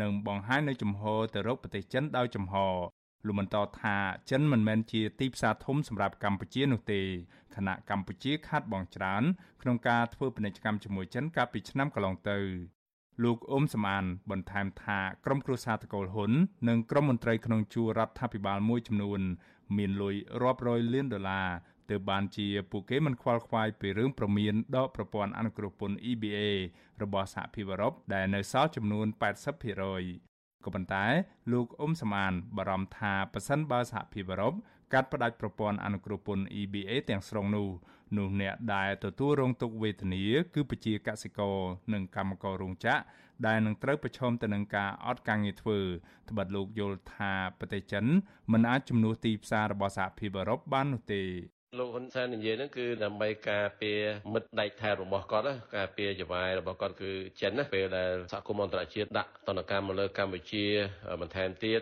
និងបង្ហាញនៅចំហទៅរកប្រទេសចិនដោយចំហលោកបន្តថាចិនមិនមែនជាទីផ្សារធំសម្រាប់កម្ពុជានោះទេខណៈកម្ពុជាខាត់បងច្រើនក្នុងការធ្វើពាណិជ្ជកម្មជាមួយចិនកាលពីឆ្នាំកន្លងទៅ លោកអ៊ុំសំអានបន្ថែមថាក្រុមគ្រួសារតកូលហ៊ុននិងក្រុមមន្ត្រីក្នុងជួររដ្ឋាភិបាលមួយចំនួន មានលុយរាប់រយលានដុល្លារទើបបានជាពួកគេមិនខ្វល់ខ្វាយពីរឿងប្រមានដកប្រព័ន្ធអនុគ្រោះពន្ធ EBA របស់សហភាពអឺរ៉ុបដែលនៅសល់ចំនួន80%ក៏ប៉ុន្តែលោកអ៊ុំសមានបារម្ភថាប៉ះសិនបើសហភាពអឺរ៉ុបកាត់ផ្តាច់ប្រព័ន្ធអនុគ្រោះពន្ធ EBA ទាំងស្រុងនោះ នោះអ្នកដែលទទួលរងទុក្ខវេទនាគឺប្រជាកសិករនិងកម្មកររោងចក្រដែលនឹងត្រូវប្រឈមទៅនឹងការអត់ការងារធ្វើត្បិតលោកយល់ថាប្រទេសចិនមិនអាចជំនួសទីផ្សាររបស់សហភាពអឺរ៉ុបបាននោះទេ លោកហ៊ុនសែននិយាយហ្នឹងគឺដើម្បីការពារមិត្តដៃថែរបស់គាត់ការពារចវាយរបស់គាត់គឺចិនណាពេលដែលសហគមន៍អន្តរជាតិដាក់ទណ្ឌកម្មមកលើកម្ពុជាបន្ថែមទៀត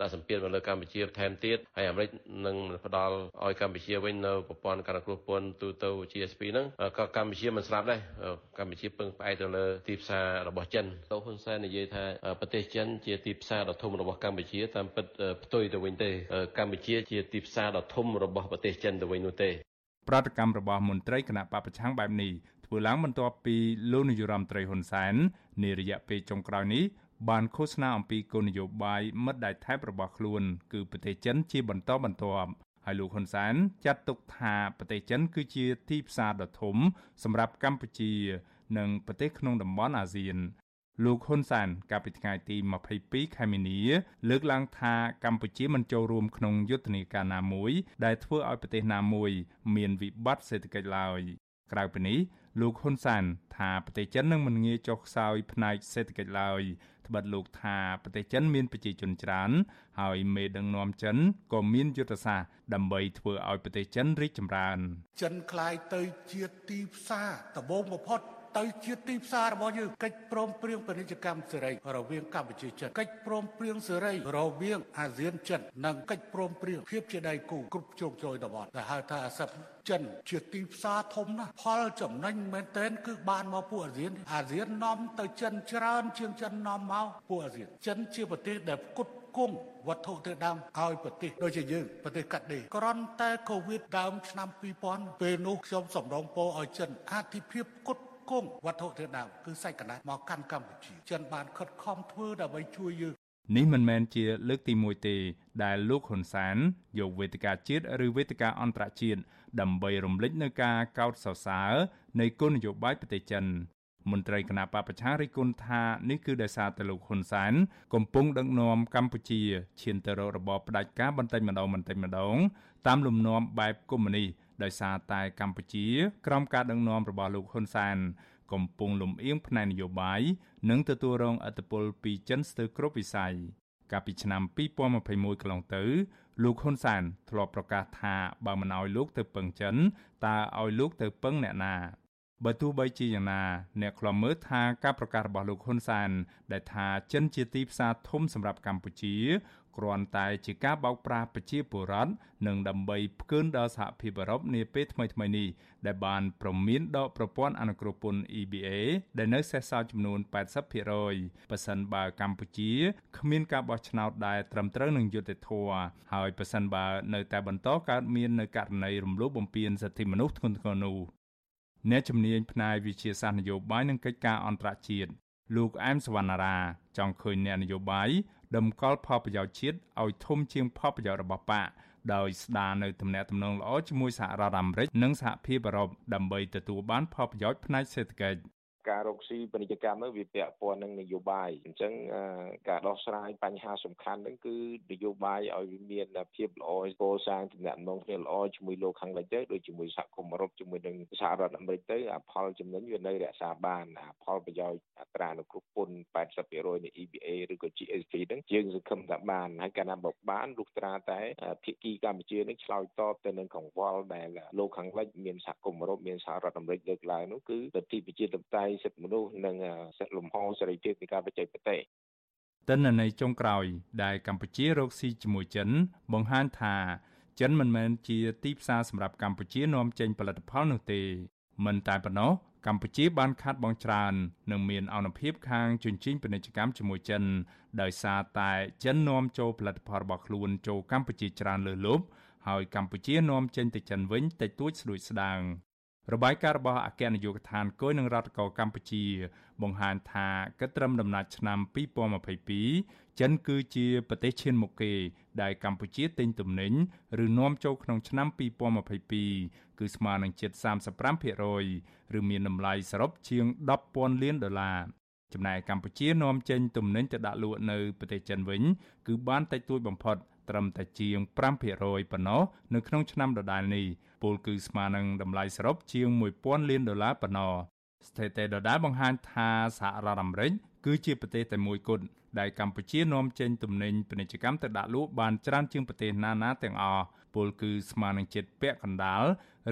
ដាក់សម្ពាធមកលើកម្ពុជាបន្ថែមទៀតហើយអាមេរិកនឹងផ្ដល់ឲ្យកម្ពុជាវិញនៅប្រព័ន្ធការគ្រោះពន្ធទូទៅ GSP ហ្នឹងក៏កម្ពុជាមិនស្រាប់ដែរកម្ពុជាពឹងផ្អែកទៅលើទីផ្សាររបស់ចិនលោកហ៊ុនសែននិយាយថាប្រទេសចិនជាទីផ្សារដ៏ធំរបស់កម្ពុជាតាមពិតផ្ទុយទៅវិញទេកម្ពុជាជាទីផ្សារដ៏ធំរបស់ប្រទេសចិនទៅវិញនោះទេប្រតិកម្មរបស់មន្ត្រីគណៈបពប្រឆាំងបែបនេះធ្វើឡើងបន្ទាប់ពីលោកនាយរដ្ឋមន្ត្រីហ៊ុនសែននារយៈពេលចុងក្រោយនេះបានឃោសនាអំពីគោលនយោបាយមិត្តដៃថៃរបស់ខ្លួនគឺប្រទេសចិនជាបន្តបន្ទាប់ហើយលោកហ៊ុនសែនចាត់ទុកថាប្រទេសចិនគឺជាទីផ្សារដ៏ធំសម្រាប់កម្ពុជា និងប្រទេសក្នុងតំបន់អាស៊ាន លោកហ៊ុនសានកាលពីថ្ងៃទី22ខែមីនា លើកឡើងថាកម្ពុជាមិនចូលរួមក្នុងយុទ្ធនាការណាមួយដែលធ្វើឲ្យប្រទេសណាមួយមានវិបត្តិសេដ្ឋកិច្ចឡើយក្រៅពីនេះលោកហ៊ុនសានថាប្រទេសចិននឹងមិនងាយចុះខ្សោយផ្នែកសេដ្ឋកិច្ចឡើយត្បិតលោកថាប្រទេសចិនមានប្រជាជនច្រើនហើយមេដឹកនាំចិនក៏មានយុទ្ធសាស្ត្រដើម្បីធ្វើឲ្យប្រទេសចិនរីកចម្រើនចិនคล้ายទៅជាទីផ្សារដំបូងបំផុត ទៅជាទីផ្សាររបស់យើងកិច្ចព្រមព្រៀងពាណិជ្ជកម្មសេរីរវាងកម្ពុជាចិនកិច្ចព្រមព្រៀងសេរីរវាងអាស៊ានចិននិងកិច្ចព្រមព្រៀងភាពជាដៃគូគ្រប់ជ្រុងជ្រោយតំបន់ដែលហៅថាអាស៊ានចិនជាទីផ្សារធំណាស់ផលចំណេញមែនទែនគឺបានមកពួកអាស៊ានអាស៊ាននាំទៅចិនច្រើនជាងចិននាំមកពួកអាស៊ានចិនជាប្រទេសដែលផ្គត់គង់វត្ថុធាតុដើមឲ្យប្រទេសដូចជាយើងប្រទេសកាត់ដេរក្រន់តែកូវីដដើមឆ្នាំ2000ពេលនោះខ្ញុំសម្រងពោឲ្យចិនអធិភាពផ្គត់ គង់វត្ថុធាតុដើមគឺសាច់កណ្ដាលមកកាន់កម្ពុជាចិនបានខិតខំធ្វើដើម្បីជួយយើងនេះមិនមែនជាលើកទី1ទេដែលលោកហ៊ុនសានយកវេទិកាជាតិឬវេទិកាអន្តរជាតិដើម្បីរំលេចនៅការកោតសរសើរនៃគោលនយោបាយប្រទេសចិនមន្ត្រីគណៈបពប្រឆាំងរិះគន់ថានេះគឺដោយសារតែលោកហ៊ុនសែនកំពុងដឹកនាំកម្ពុជាឈានទៅរករបបផ្ដាច់ការបន្តិចម្ដងបន្តិចម្ដងតាមលំនាំបែបកុម្មុយនីស ដោយសារតែកម្ពុជាក្រោមការដឹកនាំរបស់លោកហ៊ុនសែនកំពុងលំអៀងផ្នែកនយោបាយនិងទទួលរងឥទ្ធិពលពីចិនស្ទើរគ្រប់វិស័យកាលពីឆ្នាំ2021កន្លងទៅ លោកហ៊ុនសែនធ្លាប់ប្រកាសថាបើមិនអោយលោកទៅពឹងចិនតើអោយលោកទៅពឹងអ្នកណាបើទោះបីជាយ៉ាងណាអ្នកខ្លំមើលថាការប្រកាសរបស់លោកហ៊ុនសានដែលថាចិនជាទីផ្សារធំសម្រាប់កម្ពុជា គ្រាន់តែជាការបោកប្រាស់ប្រជាពលរដ្ឋនិងដើម្បីផ្កើនដល់សហភាពអឺរ៉ុបនាពេលថ្មីៗនេះដែលបានប្រមានដកប្រព័ន្ធអនុគ្រោះពន្ធ EBA ដែលនៅសេសសល់ចំនួន80%ប៉ះសិនបើកម្ពុជាគ្មានការបោះឆ្នោតដែលត្រឹមត្រូវនឹងយុត្តិធម៌ហើយប៉ះសិនបើនៅតែបន្តកើតមាននៅករណីរំលោភបំពានសិទ្ធិមនុស្សធ្ងន់ធ្ងរនោះអ្នកជំនាញផ្នែកវិជាសាស្ត្រនយោបាយនិងកិច្ចការអន្តរជាតិលោកអែមសវណ្ណារាចង់ឃើញអ្នកនយោបាយ ដំកល់ផលប្រយោជន៍ជាតិឲ្យធំជាងផលប្រយោជន៍របស់បកដោយស្ដារនៅទំនាក់ទំនងល្អជាមួយសហរដ្ឋអាមេរិកនិងសហភាពអឺរ៉ុបដើម្បីទទួលបានផលប្រយោជន៍ផ្នែកសេដ្ឋកិច្ច ការរកស៊ីពាណិជ្ជកម្មនោះវាពាក់ព័ន្ធនឹងនយោបាយអញ្ចឹងការដោះស្រាយបញ្ហាសំខាន់ហ្នឹងគឺនយោបាយឲ្យវាមានភាពល្អកសាងទំនាក់ទំនងគ្នាល្អជាមួយលោកខាងលិចទៅដូចជាមួយសហគមន៍អឺរ៉ុបជាមួយនឹងសហរដ្ឋអាមេរិកទៅអាផលចំណេញវានៅរក្សាបានអាផលប្រយោជន៍អត្រានុគ្រោះពន្ធ80%នៃ EBA ឬក៏ GSP ហ្នឹងយើងសង្ឃឹមថាបានហើយកាលណាបើបានលុះត្រាតែភាគីកម្ពុជានឹងឆ្លើយតបទៅនឹងកង្វល់ដែលលោកខាងលិចមានសហគមន៍អឺរ៉ុបមានសហរដ្ឋអាមេរិកលើកឡើងនោះគឺលទ្ធិប្រជាធិបតេយ្យសិទ្ធិមនុស្សនិងសិទ្ធិលំហសេរីភាពនៃការបច្ចេកទេសតិន្នន័យចុងក្រោយ ដែលកម្ពុជារកស៊ីជាមួយចិន បង្ហាញថា ចិនមិនមែនជាទីផ្សារសម្រាប់កម្ពុជានាំចេញផលិតផលនោះទេមិនតែប៉ុណ្ណោះកម្ពុជាបានខាត់បងច្រើននិងមានអនុភាពខាងជញ្ជីងពាណិជ្ជកម្មជាមួយចិន ដោយសារតែចិននាំចូលផលិតផលរបស់ខ្លួនចូលកម្ពុជាច្រើនលើសលប់ហើយកម្ពុជានាំចេញទៅចិនវិញតិចតួចស្ដួចស្ដាង របាយការណ៍របស់អគ្គនាយកដ្ឋានគយនឹងរដ្ឋកោកម្ពុជា បង្ហាញថាគិតត្រឹមដំណាច់ឆ្នាំ2022ចិនគឺជាប្រទេសឈានមុខគេដែលកម្ពុជាទិញទំនិញឬនាំចូលក្នុងឆ្នាំ2022គឺស្មើនឹងជិត35%ឬមានតម្លៃសរុបជាង10,000លានដុល្លារចំណែកកម្ពុជានាំចេញទំនិញទៅដាក់លក់នៅប្រទេសចិនវិញ គឺបានតិចតួចបំផុត ត្រឹមតែជាង5%ប៉ុណ្ណោះនៅក្នុងឆ្នាំដដែលនេះពលគឺស្មើនឹងតម្លៃសរុបជាង1000លានដុល្លារប៉ុណ្ណោះស្ថិតិដដែលបង្ហាញថាសហរដ្ឋអាមេរិកគឺជាប្រទេសតែមួយគត់ដែលកម្ពុជានាំចេញទំនិញពាណិជ្ជកម្មទៅដាក់លក់បានច្រើនជាងប្រទេសណាណាទាំងអស់ពលគឺស្មើនឹងជិតពាក់កណ្ដាល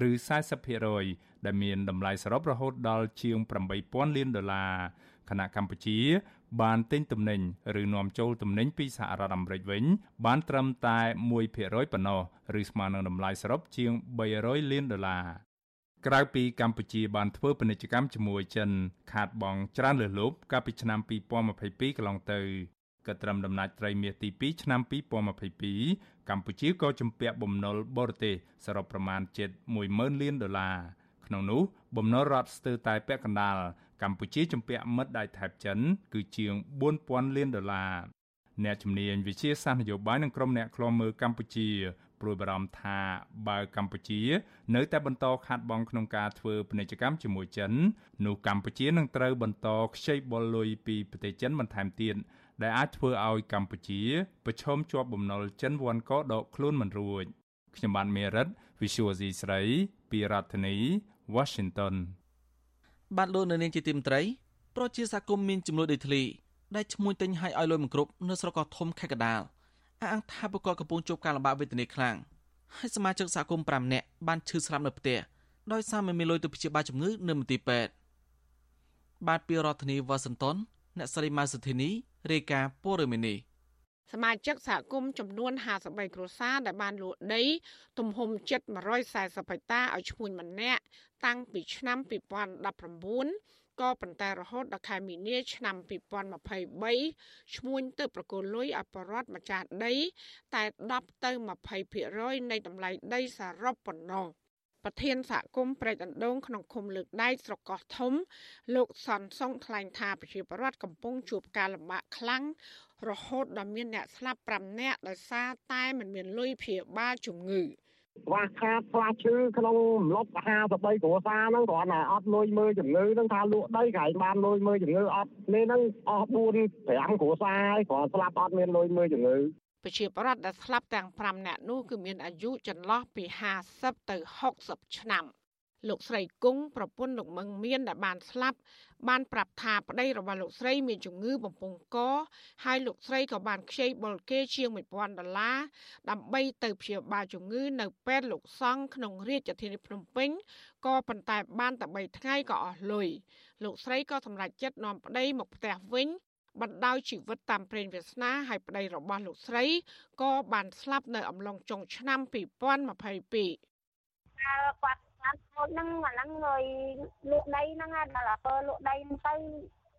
ឬ40%ដែលមានតម្លៃសរុបរហូតដល់ជាង8000លានដុល្លារខណៈកម្ពុជា បានទិញទំនិញឬនាំចូលទំនិញពីសហរដ្ឋអាមេរិកវិញ បានត្រឹមតែ1%ប៉ុណ្ណោះឬស្មើនឹងតម្លៃសរុបជាង300លានដុល្លារក្រៅពីកម្ពុជាបានធ្វើពាណិជ្ជកម្មជាមួយចិន ខាតបង់ច្រើនលើសលប់កាលពីឆ្នាំ2022កន្លងទៅក៏ត្រឹមដំណាច់ត្រីមាសទី2ឆ្នាំ2022កម្ពុជាក៏ជំពាក់បំណុលបរទេសសរុបប្រមាណជិត10000លានដុល្លារក្នុងនោះបំណុលរដ្ឋស្ទើរតែពាក់កណ្ដាល កម្ពុជាជំពាក់មិត្តដៃថៃចិន គឺជាង4000លានដុល្លារអ្នកជំនាញវិជាសាស្ត្រនយោបាយនិងក្រុមអ្នកឃ្លាំមើលកម្ពុជាព្រួយបារម្ភថាបើកម្ពុជា នៅតែបន្តខាត់បងក្នុងការធ្វើពាណិជ្ជកម្មជាមួយចិននោះកម្ពុជានឹងត្រូវបន្តខ្ចីបុលលុយពីប្រទេសចិនបន្ថែមទៀតដែលអាចធ្វើឲ្យកម្ពុជាប្រឈមជាប់បំណុលចិនវ៉ាន់កដកខ្លួនមិនរួចខ្ញុំបានមេរិត Visual C ស្រី ពីរដ្ឋធានី Washington បាទលោកនៅនាងជាទីមត្រីប្រជាសហគមន៍មានចំនួនដីធ្លីដែលឈ្មោះទិញឲ្យឲ្យលុយមិនគ្រប់នៅស្រុកកោះធំខេត្តកដាលអះអាងថាប្រកបកំពុងជួបការលំបាកវេទនាខ្លាំងហើយសមាជិកសហគមន៍5នាក់បានឈឺស្លាប់នៅផ្ទះដោយសារមិនមានលុយទៅព្យាបាលជំងឺនៅមន្ទីរពេទ្យបាទពីរដ្ឋធានីវ៉ាស៊ីនតោនអ្នកស្រីម៉ៅសុធីនីរាយការណ៍ព័ត៌មាននេះ សមាជិកសហគមន៍ចំនួន53គ្រួសារដែលបានលក់ដី ទំហំជិត140ហិកតាឲ្យឈ្មួញម្នាក់តាំងពីឆ្នាំ2019ក៏ប៉ុន្តែរហូតដល់ខែមីនាឆ្នាំ2023ឈ្មួញទៅប្រគល់លុយឲ្យបរដ្ឋម្ចាស់ដី តែ10ទៅ20%នៃតម្លៃដីសរុបប៉ុណ្ណោះប្រធានសហគមន៍ព្រែកអណ្ដូងក្នុងឃុំលើកដែកស្រុកកោះធំ លោកសនសុងថ្លែងថាប្រជាពលរដ្ឋកំពុងជួបការលំបាកខ្លាំង រហូតដល់មានអ្នកស្លាប់5នាក់ដោយសារតែមិនមានលុយព្យាបាលជំងឺខ្វះខាតខ្វះឈឺក្នុងម្លប់53គ្រួសារហ្នឹងគ្រាន់តែអត់លុយមើលជំងឺហ្នឹងថាលក់ដីក្រែងបានលុយមើលជំងឺអត់នេះហ្នឹងអស់4 5គ្រួសារហើយគ្រាន់ស្លាប់អត់មានលុយមើលជំងឺប្រជាប្រដ្ឋដែលស្លាប់ទាំង5នាក់នោះគឺមានអាយុចន្លោះពី50ទៅ60ឆ្នាំ។ លោកស្រីគង់ប្រពន្ធលោកមឹងមានដែលបានស្លាប់បានប្រាប់ថាប្តីរបស់លោកស្រីមានជំងឺបំពង់កហើយលោកស្រីក៏បានខ្ចីបុលគេជាង1000ដុល្លារដើម្បីទៅព្យាបាលជំងឺនៅពេទ្យលោកសង្ឃក្នុងរាជធានីភ្នំពេញក៏ប៉ុន្តែបានតែ3ថ្ងៃក៏អស់លុយលោកស្រីក៏សម្រេចចិត្តនាំប្តីមកផ្ទះវិញបណ្ដោយជីវិតតាមព្រេងវាសនាហើយប្តីរបស់លោកស្រីក៏បានស្លាប់នៅអំឡុងចុងឆ្នាំ2022គាត់ បានខូចហ្នឹងអាហ្នឹងលុយលក់ដីហ្នឹងដល់អពើលក់ដីហ្នឹងទៅ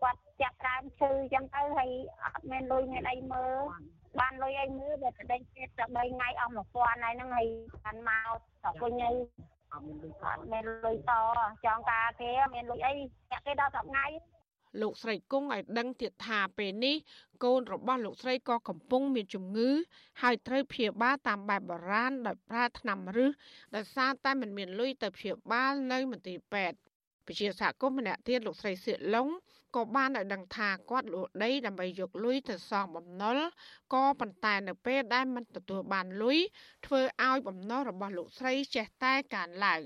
គាត់ចាប់ដើមឈឺអញ្ចឹងទៅហើយអត់មានលុយមានអីមើលបានលុយអីមើលតែប្តីគេតែ3ថ្ងៃអស់1000ហើយហ្នឹងហើយបានមកទៅវិញហើយអត់មានលុយតចង់ការគេមានលុយអីចាក់គេដល់10ថ្ងៃ លោកស្រីគង់ឲ្យដឹងទៀតថាពេលនេះកូនរបស់លោកស្រីក៏កំពុងមានជំងឺ ហើយត្រូវព្យាបាលតាមបែបបុរាណដោយប្រើថ្នាំរឹសដោយសារតែមិនមានលុយទៅព្យាបាលនៅមន្ទីរពេទ្យពជាសហគមន៍ម្នាក់ទៀតលោកស្រីសៀកឡុងក៏បានឲ្យដឹងថាគាត់លក់ដីដើម្បីយកលុយទៅសងបំណុលក៏ប៉ុន្តែនៅពេលដែលមិនទទួលបានលុយធ្វើឲ្យបំណុលរបស់លោកស្រីចេះតែកើនឡើង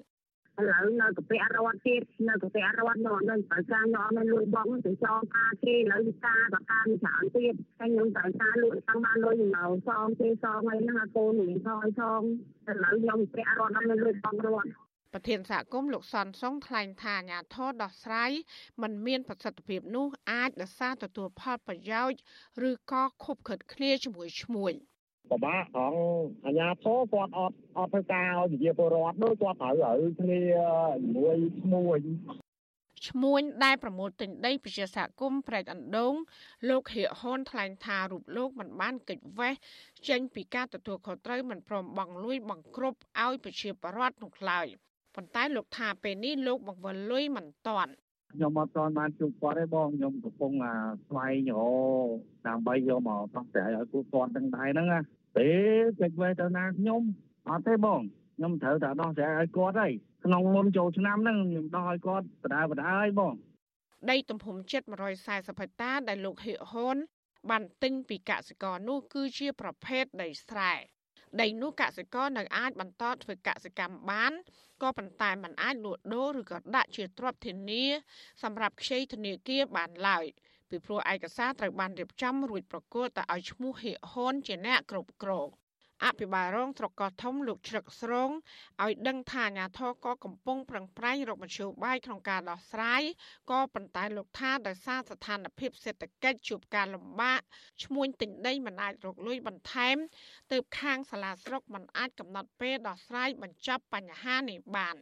ឥឡូវនៅកាពះរត់ទៀតនៅកាពះរត់នោះនៅត្រូវការញ៉ាំនៅលុយបងទៅចងការគេឥឡូវវិការក៏តាមច្រើនទៀតហើយខ្ញុំត្រូវការលុយខាងបានលុយមកសងគេសងហើយហ្នឹងអាកូនមានថយសងឥឡូវខ្ញុំកាពះរត់នៅលុយបងរត់ប្រធានសហគមន៍លោកសនសុងថ្លែងថាអាញាធរដោះស្រាយมันមានប្រសិទ្ធភាពនោះអាចដោយសារទទួលផលប្រយោជន៍ឬក៏ខុបខិតគ្នាជាមួយឈ្មួញ ពិបាកផងអាជ្ញាធរគាត់អត់អត់ធ្វើការឲ្យប្រជាពលរដ្ឋដូចគាត់ត្រូវឲ្យគ្នាជាមួយឈ្មួញឈ្មួញដែលប្រមូលទិញដីប្រជាសហគមន៍ប្រែកអណ្ដូងលោកហៀកហ៊ុនថ្លែងថារូបលោកមិនបានកិច្ចវេះចេញពីការទទួលខុសត្រូវមិនព្រមបង់លុយបង់គ្រប់ឲ្យប្រជាពលរដ្ឋនោះឡើយប៉ុន្តែលោកថាពេលនេះលោកបង្វិលលុយមិនតាន់ ខ្ញុំអត់ទាន់បានជួបគាត់ទេបងខ្ញុំកំពុងស្វែងរកដើម្បីយកមកដោះស្រាយឲ្យពួកគាត់ទាំងដែរហ្នឹងណាទេពេចវេទៅណាខ្ញុំអត់ទេបងខ្ញុំត្រូវតែដោះស្រាយឲ្យគាត់ហើយក្នុងមុនចូលឆ្នាំហ្នឹងខ្ញុំដោះឲ្យគាត់បដាបដាឲ្យបងដីទំហំជិត140ហិកតាដែលលោកហៀកហ៊ុនបានទិញពីកសិករនោះគឺជាប្រភេទដីស្រែដីនោះកសិករនៅអាចបន្តធ្វើកសិកម្មបាន ក៏ប៉ុន្តែมันអាចលក់ដូរឬក៏ដាក់ជាទ្រព្យធានាសម្រាប់ខ្ចីធនាគារបានឡើយពីព្រោះឯកសារត្រូវបានរៀបចំរួចប្រកួតតែឲ្យឈ្មោះហៀកហ៊ុនជាអ្នកគ្រប់គ្រង អភិបាលរងត្រកកធំលោកជ្រឹកស្រងឲ្យដឹងថាអាញាធរក៏កំពុងប្រឹងប្រែងរកមធ្យោបាយក្នុងការដោះស្រាយក៏ប៉ុន្តែលោកថាដោយសារស្ថានភាពសេដ្ឋកិច្ចជួបការលំបាកឈ្មួញទិញដីមិនអាចរកលុយបន្ថែមទើបខាងសាលាស្រុកមិនអាចកំណត់ពេលដោះស្រាយបញ្ចប់បញ្ហានេះបាន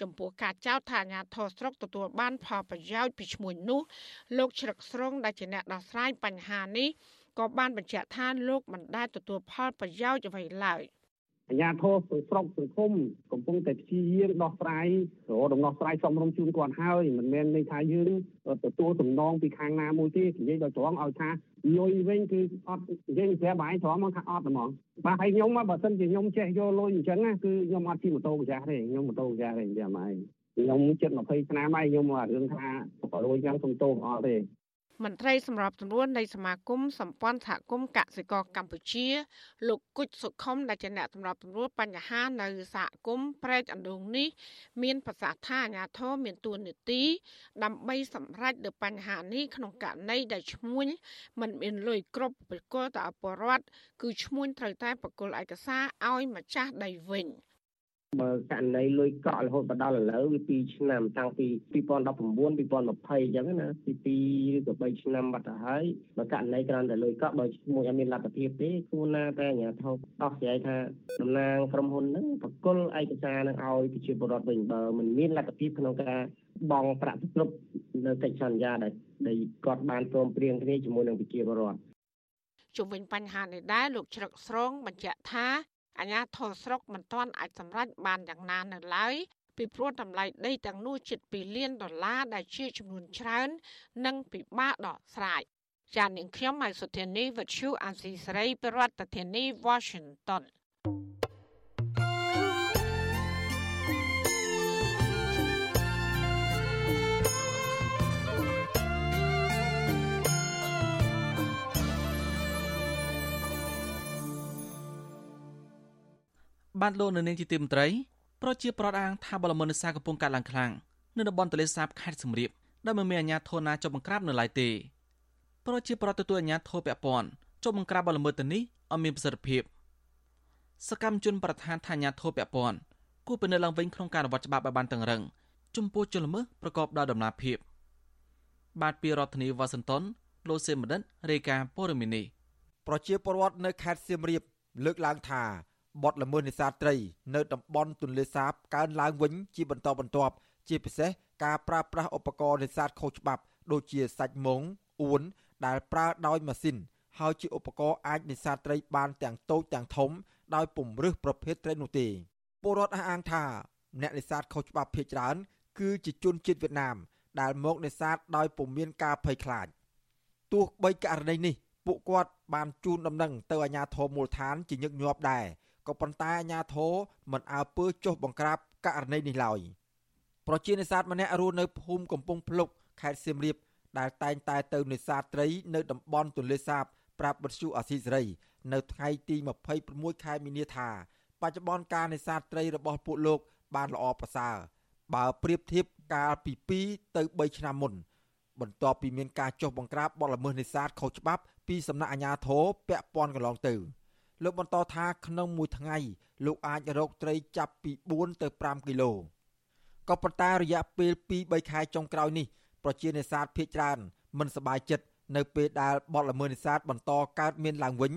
ចំពោះការចោទថាអាញាធរស្រុកទទួលបានផលប្រយោជន៍ពីឈ្មួញនោះលោកជ្រឹកស្រងដែលជាអ្នកដោះស្រាយបញ្ហានេះ ក៏បានបញ្ជាក់ថាលោកមិនដែលទទួលផលប្រយោជន៍អ្វីឡើយអាញាធរស្រុកសង្គមកំពុងតែព្យាយាមដោះស្រាយរកដំណោះស្រាយសមរម្យជូនគាត់ហើយមិនមែនន័យថាយើងទទួលសំណងពីខាងណាមួយទេនិយាយដល់ត្រង់ឲ្យថាលុយវិញគឺអត់និយាយប្រាប់បាយត្រង់មកថាអត់ហ្មងបាទហើយខ្ញុំបើសិនជាខ្ញុំចេះយកលុយអញ្ចឹងណាគឺខ្ញុំអត់ជិះម៉ូតូម្ចាស់ទេខ្ញុំម៉ូតូម្ចាស់ទេចាំហើយខ្ញុំជិត20ឆ្នាំហើយខ្ញុំអត់រឿងថាបើលុយចឹងសុំទោសអត់ទេ មន្ត្រីសម្របសម្រួលនៃសមាគមសម្ព័ន្ធសហគមន៍កសិករកម្ពុជា លោកគុជសុខុមដែលជាអ្នកសម្របសម្រួលបញ្ហានៅសហគមន៍ប្រែកអណ្ដូងនេះ មានប្រសាសន៍ថាអាញាធរមានទួនាទី ដើម្បីសម្រេចលើបញ្ហានេះក្នុងករណីដែលឈ្មួញមិនមានលុយគ្រប់ប្រគល់ទៅអពរដ្ឋគឺឈ្មួញត្រូវតែប្រគល់ឯកសារឲ្យម្ចាស់ដីវិញ។ បើករណីលុយកក់រហូតមកដល់ឥឡូវវា2ឆ្នាំតាំងពី2019 2020អញ្ចឹងណាពី2ឬក៏3ឆ្នាំបាត់ទៅហើយបើករណីគ្រាន់តែលុយកក់បើមួយអត់មានលទ្ធភាពទេគួរណាតែអាជ្ញាធរដោះស្រាយថាតំណាងក្រុមហ៊ុនហ្នឹងបកគលឯកសារនឹងឲ្យប្រជាពលរដ្ឋវិញបើមិនមានលទ្ធភាពក្នុងការបង់ប្រាក់គ្រប់នៅកិច្ចសន្យាដែលដែលគាត់បានព្រមព្រៀងគ្នាជាមួយនឹងប្រជាពលរដ្ឋជុំវិញបញ្ហានេះដែរលោកជ្រឹកស្រងបញ្ជាក់ថា អាញាធរស្រុកមិនទាន់អាចសម្រេចបានយ៉ាងណានៅឡើយពីព្រោះតម្លៃដីទាំងនោះជិត2លានដុល្លារដែលជាចំនួនច្រើន និងពិបាកដកស្រាយចាននាងខ្ញុំម៉ៃសុធានីវិទ្យុអាស៊ីសេរីប្រធានាធិបតី Washington បានលោកនៅនាងជាទីមន្ត្រីប្រជាប្រដ្ឋអាងថាបលមននេសាកំពុងកាត់ឡើងខ្លាំងនៅតំបន់ទន្លេសាបខេត្តសំរៀបដែលមិនមានអាជ្ញាធរណាចុះបង្ក្រាបនៅឡើយទេប្រជាប្រដ្ឋទទួលអាជ្ញាធរពាក់ព័ន្ធចុះបង្ក្រាបបលល្មើសទៅនេះអត់មានប្រសិទ្ធភាពសកម្មជនប្រធានថាអាជ្ញាធរពាក់ព័ន្ធគួរពិនិត្យឡើងវិញក្នុងការអនុវត្តច្បាប់ឲ្យបានតឹងរឹងចំពោះជនល្មើសប្រកបដោយដំណាភាពបាទពីរដ្ឋធានីវ៉ាស៊ីនតោនលោកសេមដិនរាយការណ៍ព័ត៌មាននេះប្រជាពលរដ្ឋនៅខេត្តសៀមរាបលើកឡើងថា បទល្មើសនេសាទត្រី នៅតំបន់ទន្លេសាបកើនឡើងវិញជាបន្តបន្ទាប់ ជាពិសេសការប្រើប្រាស់ឧបករណ៍នេសាទខុសច្បាប់ ដូចជាសាច់មុងអួនដែលប្រើដោយម៉ាស៊ីនហើយជាឧបករណ៍អាចនេសាទត្រីបានទាំងតូចទាំងធំ ដោយពុំរឹសប្រភេទត្រីនោះទេពលរដ្ឋអះអាងថាអ្នកនេសាទខុសច្បាប់ភ ieck ច្រើន គឺជាជនជាតិវៀតណាម ដែលមកនេសាទដោយពុំមានការភ័យខ្លាចទោះបីករណីនេះពួកគាត់បានជូនដំណឹងទៅអាជ្ញាធរមូលដ្ឋានជាញឹកញាប់ដែរ ក៏ប៉ុន្តែអាជ្ញាធរមិនអើពើចុះបង្ក្រាបករណីនេះឡើយប្រជានេសាទម្នាក់រស់នៅភូមិកំពង់ភ្លុកខេត្តសៀមរាបដែលតែងតែទៅនេសាទត្រី នៅតំបន់ទន្លេសាបប្រាប់បទសុអាស៊ីសេរី នៅថ្ងៃទី26ខែមីនាថាបច្ចុប្បន្នការនេសាទត្រីរបស់ពួកលោក បានល្អប្រសើរបើប្រៀបធៀបកាលពី2ទៅ3ឆ្នាំមុន បន្ទាប់ពីមានការចុះបង្ក្រាបបទល្មើសនេសាទខុសច្បាប់ពីសំណាក់អាជ្ញាធរពាក់ព័ន្ធកន្លងទៅ លោកបន្តថាក្នុងមួយថ្ងៃលោកអាចរកត្រីចាប់ពី4ទៅ5គីឡូក៏ប៉ុន្តែរយៈពេល2-3ខែចុងក្រោយនេះប្រជានេសាទភ ieck ច្រើនមិនសប្បាយចិត្តនៅពេលដែលបទល្មើសនេសាទបន្តកើតមានឡើងវិញ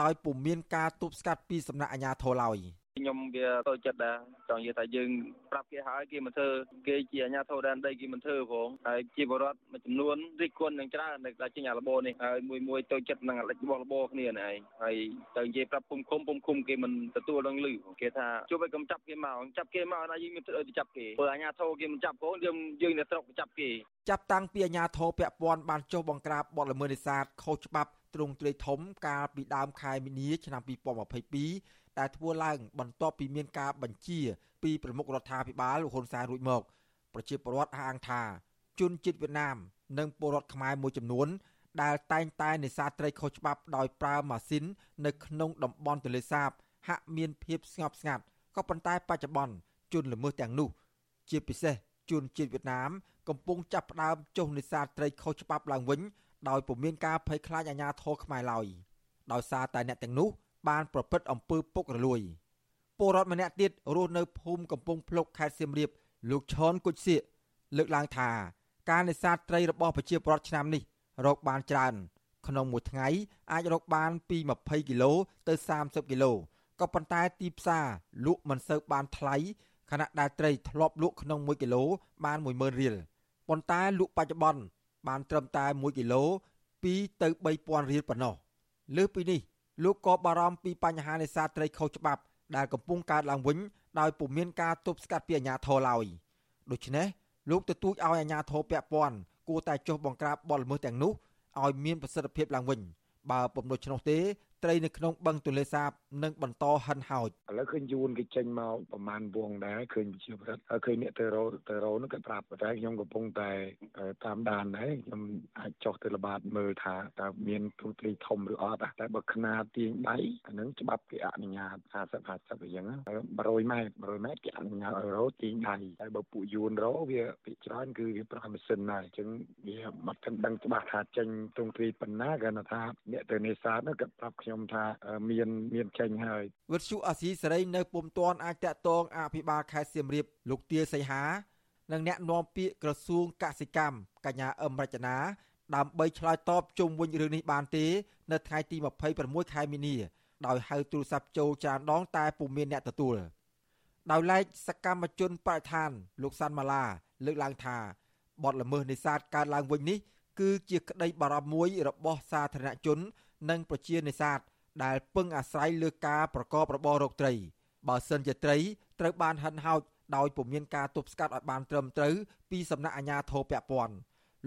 ដោយពុំមានការទប់ស្កាត់ពីសំណាក់អាជ្ញាធរឡើយ ខ្ញុំវាតូចចិត្តដែរចង់និយាយថាយើងប្រាប់គេហើយគេមិនធ្វើគេជាអាជ្ញាធរដែនដីគេមិនធ្វើផងហើយជាបរដ្ឋមួយចំនួនរិះគន់នឹងច្រើនដែលចេញអាលបោនេះហើយមួយមួយតូចចិត្តនឹងអាលិចរបស់លបោគ្នានេះឯងហើយទៅនិយាយប្រាប់ភូមិឃុំភូមិឃុំគេមិនទទួលនឹងលឺគេថាជួយឲ្យកុំចាប់គេមកចាប់គេមកណាយើងមានត្រូវទៅចាប់គេព្រោះអាជ្ញាធរគេមិនចាប់ផងយើងយើងនៅស្រុកចាប់គេចាប់តាំងពីអាជ្ញាធរពាក់ព័ន្ធបានចុះបង្ក្រាបបទល្មើសនេសាទខុសច្បាប់ទ្រង់ទ្រាយធំកាលពីដើមខែមីនាឆ្នាំ2022 ដែលធ្វើឡើងបន្ទាប់ពីមានការបញ្ជាពីប្រមុខរដ្ឋាភិបាលលោកហ៊ុនសែនរួចមកប្រជាពលរដ្ឋអះអាងថាជនជាតិវៀតណាម និងពលរដ្ឋខ្មែរមួយចំនួន ដែលតែងតែនេសាទត្រីខុសច្បាប់ដោយប្រើម៉ាស៊ីននៅក្នុងតំបន់ទន្លេសាប ហាក់មានភាពស្ងប់ស្ងាត់ក៏ប៉ុន្តែបច្ចុប្បន្នជនល្មើសទាំងនោះ ជាពិសេសជនជាតិវៀតណាម កំពុងចាប់ផ្ដើមចុះនេសាទត្រីខុសច្បាប់ឡើងវិញដោយពុំមានការភ័យខ្លាចអាជ្ញាធរខ្មែរឡើយដោយសារតែអ្នកទាំងនោះ បានប្រព្រឹត្តអំពើពុករលួយពលរដ្ឋម្នាក់ទៀតរស់នៅភូមិកំពង់ភ្លុកខេត្តសៀមរាបលោកឈនគុជសៀកលើកឡើងថាការនេសាទត្រីរបស់ប្រជាពលរដ្ឋឆ្នាំនេះរកបានច្រើន ក្នុងមួយថ្ងៃអាចរកបានពី20គីឡូទៅ30គីឡូក៏ប៉ុន្តែទីផ្សារលក់មិនសូវបានថ្លៃខណៈដែលត្រីធ្លាប់លក់ក្នុង1គីឡូបាន10000រៀលប៉ុន្តែលក់បច្ចុប្បន្នបានត្រឹមតែ1គីឡូ2ទៅ3000រៀលប៉ុណ្ណោះលើសពីនេះ លោកក៏បារម្ភពីបញ្ហានេសាទត្រីខុសច្បាប់ដែលកំពុងកើតឡើងវិញដោយពុំមានការទប់ស្កាត់ពីអាជ្ញាធរឡើយដូច្នេះលោកទទូចឲ្យអាជ្ញាធរពាក់ព័ន្ធគួរតែចុះបង្ក្រាបបទល្មើសទាំងនោះឲ្យមានប្រសិទ្ធភាពឡើងវិញបើពុំដូច្នោះទេ ត្រីនៅក្នុងបឹងទន្លេសាបនឹងបន្តហិនហោចឥឡូវឃើញយួនគេចេញមកប្រមាណវងដែរឃើញជាប្រិទ្ធហើយឃើញអ្នកទៅរោទៅរោនោះក៏ប្រាប់តែខ្ញុំកំពុងតែតាមដានដែរខ្ញុំអាចចុះទៅល្បាតមើលថាតើមានទូត្រីធំឬអត់តែបើខ្នាតទាញដៃអានឹងច្បាប់គេអនុញ្ញាត50 50អញ្ចឹង100ម៉ែត្រ100ម៉ែត្រគេអនុញ្ញាតឲ្យរោទាញដៃតែបើពួកយួនរោវាពីច្រើនគឺវាប្រើម៉ាស៊ីនដែរអញ្ចឹងវាមិនទាន់ដឹងច្បាស់ថាចេញទូត្រីប៉ុណ្ណាគាត់ថាអ្នកទៅនេសាទនោះគាត់ប្រាប់ខ្ញុំថាមានមានចេញហើយវិទ្យុអាស៊ីសេរីនៅពុំទាន់អាចតាក់ទងអភិបាលខេត្តសៀមរាបលោកទាសីហានិងអ្នកនាំពាក្យក្រសួងកសិកម្មកញ្ញាអឹមរចនាដើម្បីឆ្លើយតបជុំវិញរឿងនេះបានទេ នៅថ្ងៃទី26ខែមីនាដោយហៅទូរស័ព្ទចូលច្រើនដងតែពុំមានអ្នកទទួលដោយឡែកសកម្មជនបរិស្ថាន លោកសាន់ម៉ាឡាលើកឡើងថាបទល្មើសនេសាទកើតឡើងវិញនេះគឺជាក្តីបារម្ភមួយរបស់សាធារណជន និងប្រជានេសាទដែលពឹងអាស្រ័យលើការប្រកបរបររកត្រីបើសិនជាត្រីត្រូវបានហិនហោចដោយពុំមានការទប់ស្កាត់ឲ្យបានត្រឹមត្រូវពីសំណាក់អាជ្ញាធរពាក់ព័ន្ធ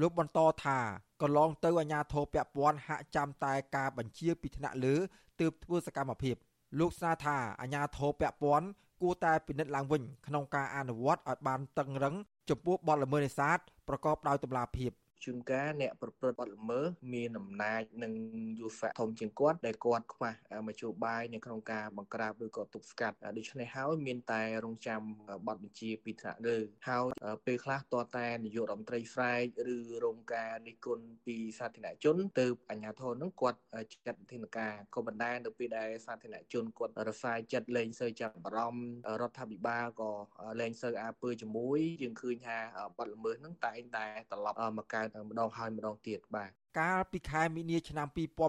លោកបន្តថាកន្លងទៅអាជ្ញាធរពាក់ព័ន្ធហាក់ចាំតែការបញ្ជាពីថ្នាក់លើទើបធ្វើសកម្មភាពលោកស្នើថាអាជ្ញាធរពាក់ព័ន្ធគួរតែពិនិត្យឡើងវិញក្នុងការអនុវត្តឲ្យបានតឹងរឹងចំពោះបទល្មើសនេសាទប្រកបដោយតម្លាភាព ជួនកាលអ្នកប្រព្រឹត្តបទល្មើសមានអំណាចនិងយុស័កធំជាងគាត់ដែលគាត់ខ្វះមធ្យោបាយនៅក្នុងការបង្ក្រាបឬក៏ទប់ស្កាត់ដូច្នេះហើយមានតែរងចាំបទបញ្ជាពីថ្នាក់លើហើយពេលខ្លះតតែនាយករដ្ឋមន្ត្រីស្រែកឬរងការរិះគន់ពីសាធារណជនទៅអាជ្ញាធរនឹងគាត់ចាត់វិធានការក៏ប៉ុន្តែនៅពេលដែលសាធារណជនគាត់រសាយចិត្តលែងសូវចាប់អារម្មណ៍រដ្ឋាភិបាលក៏លែងសូវអើពើជាមួយយើងឃើញថាបទល្មើសនឹងតែងតែត្រឡប់មកកើតម្ដងហើយម្ដងទៀតបាទកាលពីខែមីនាឆ្នាំ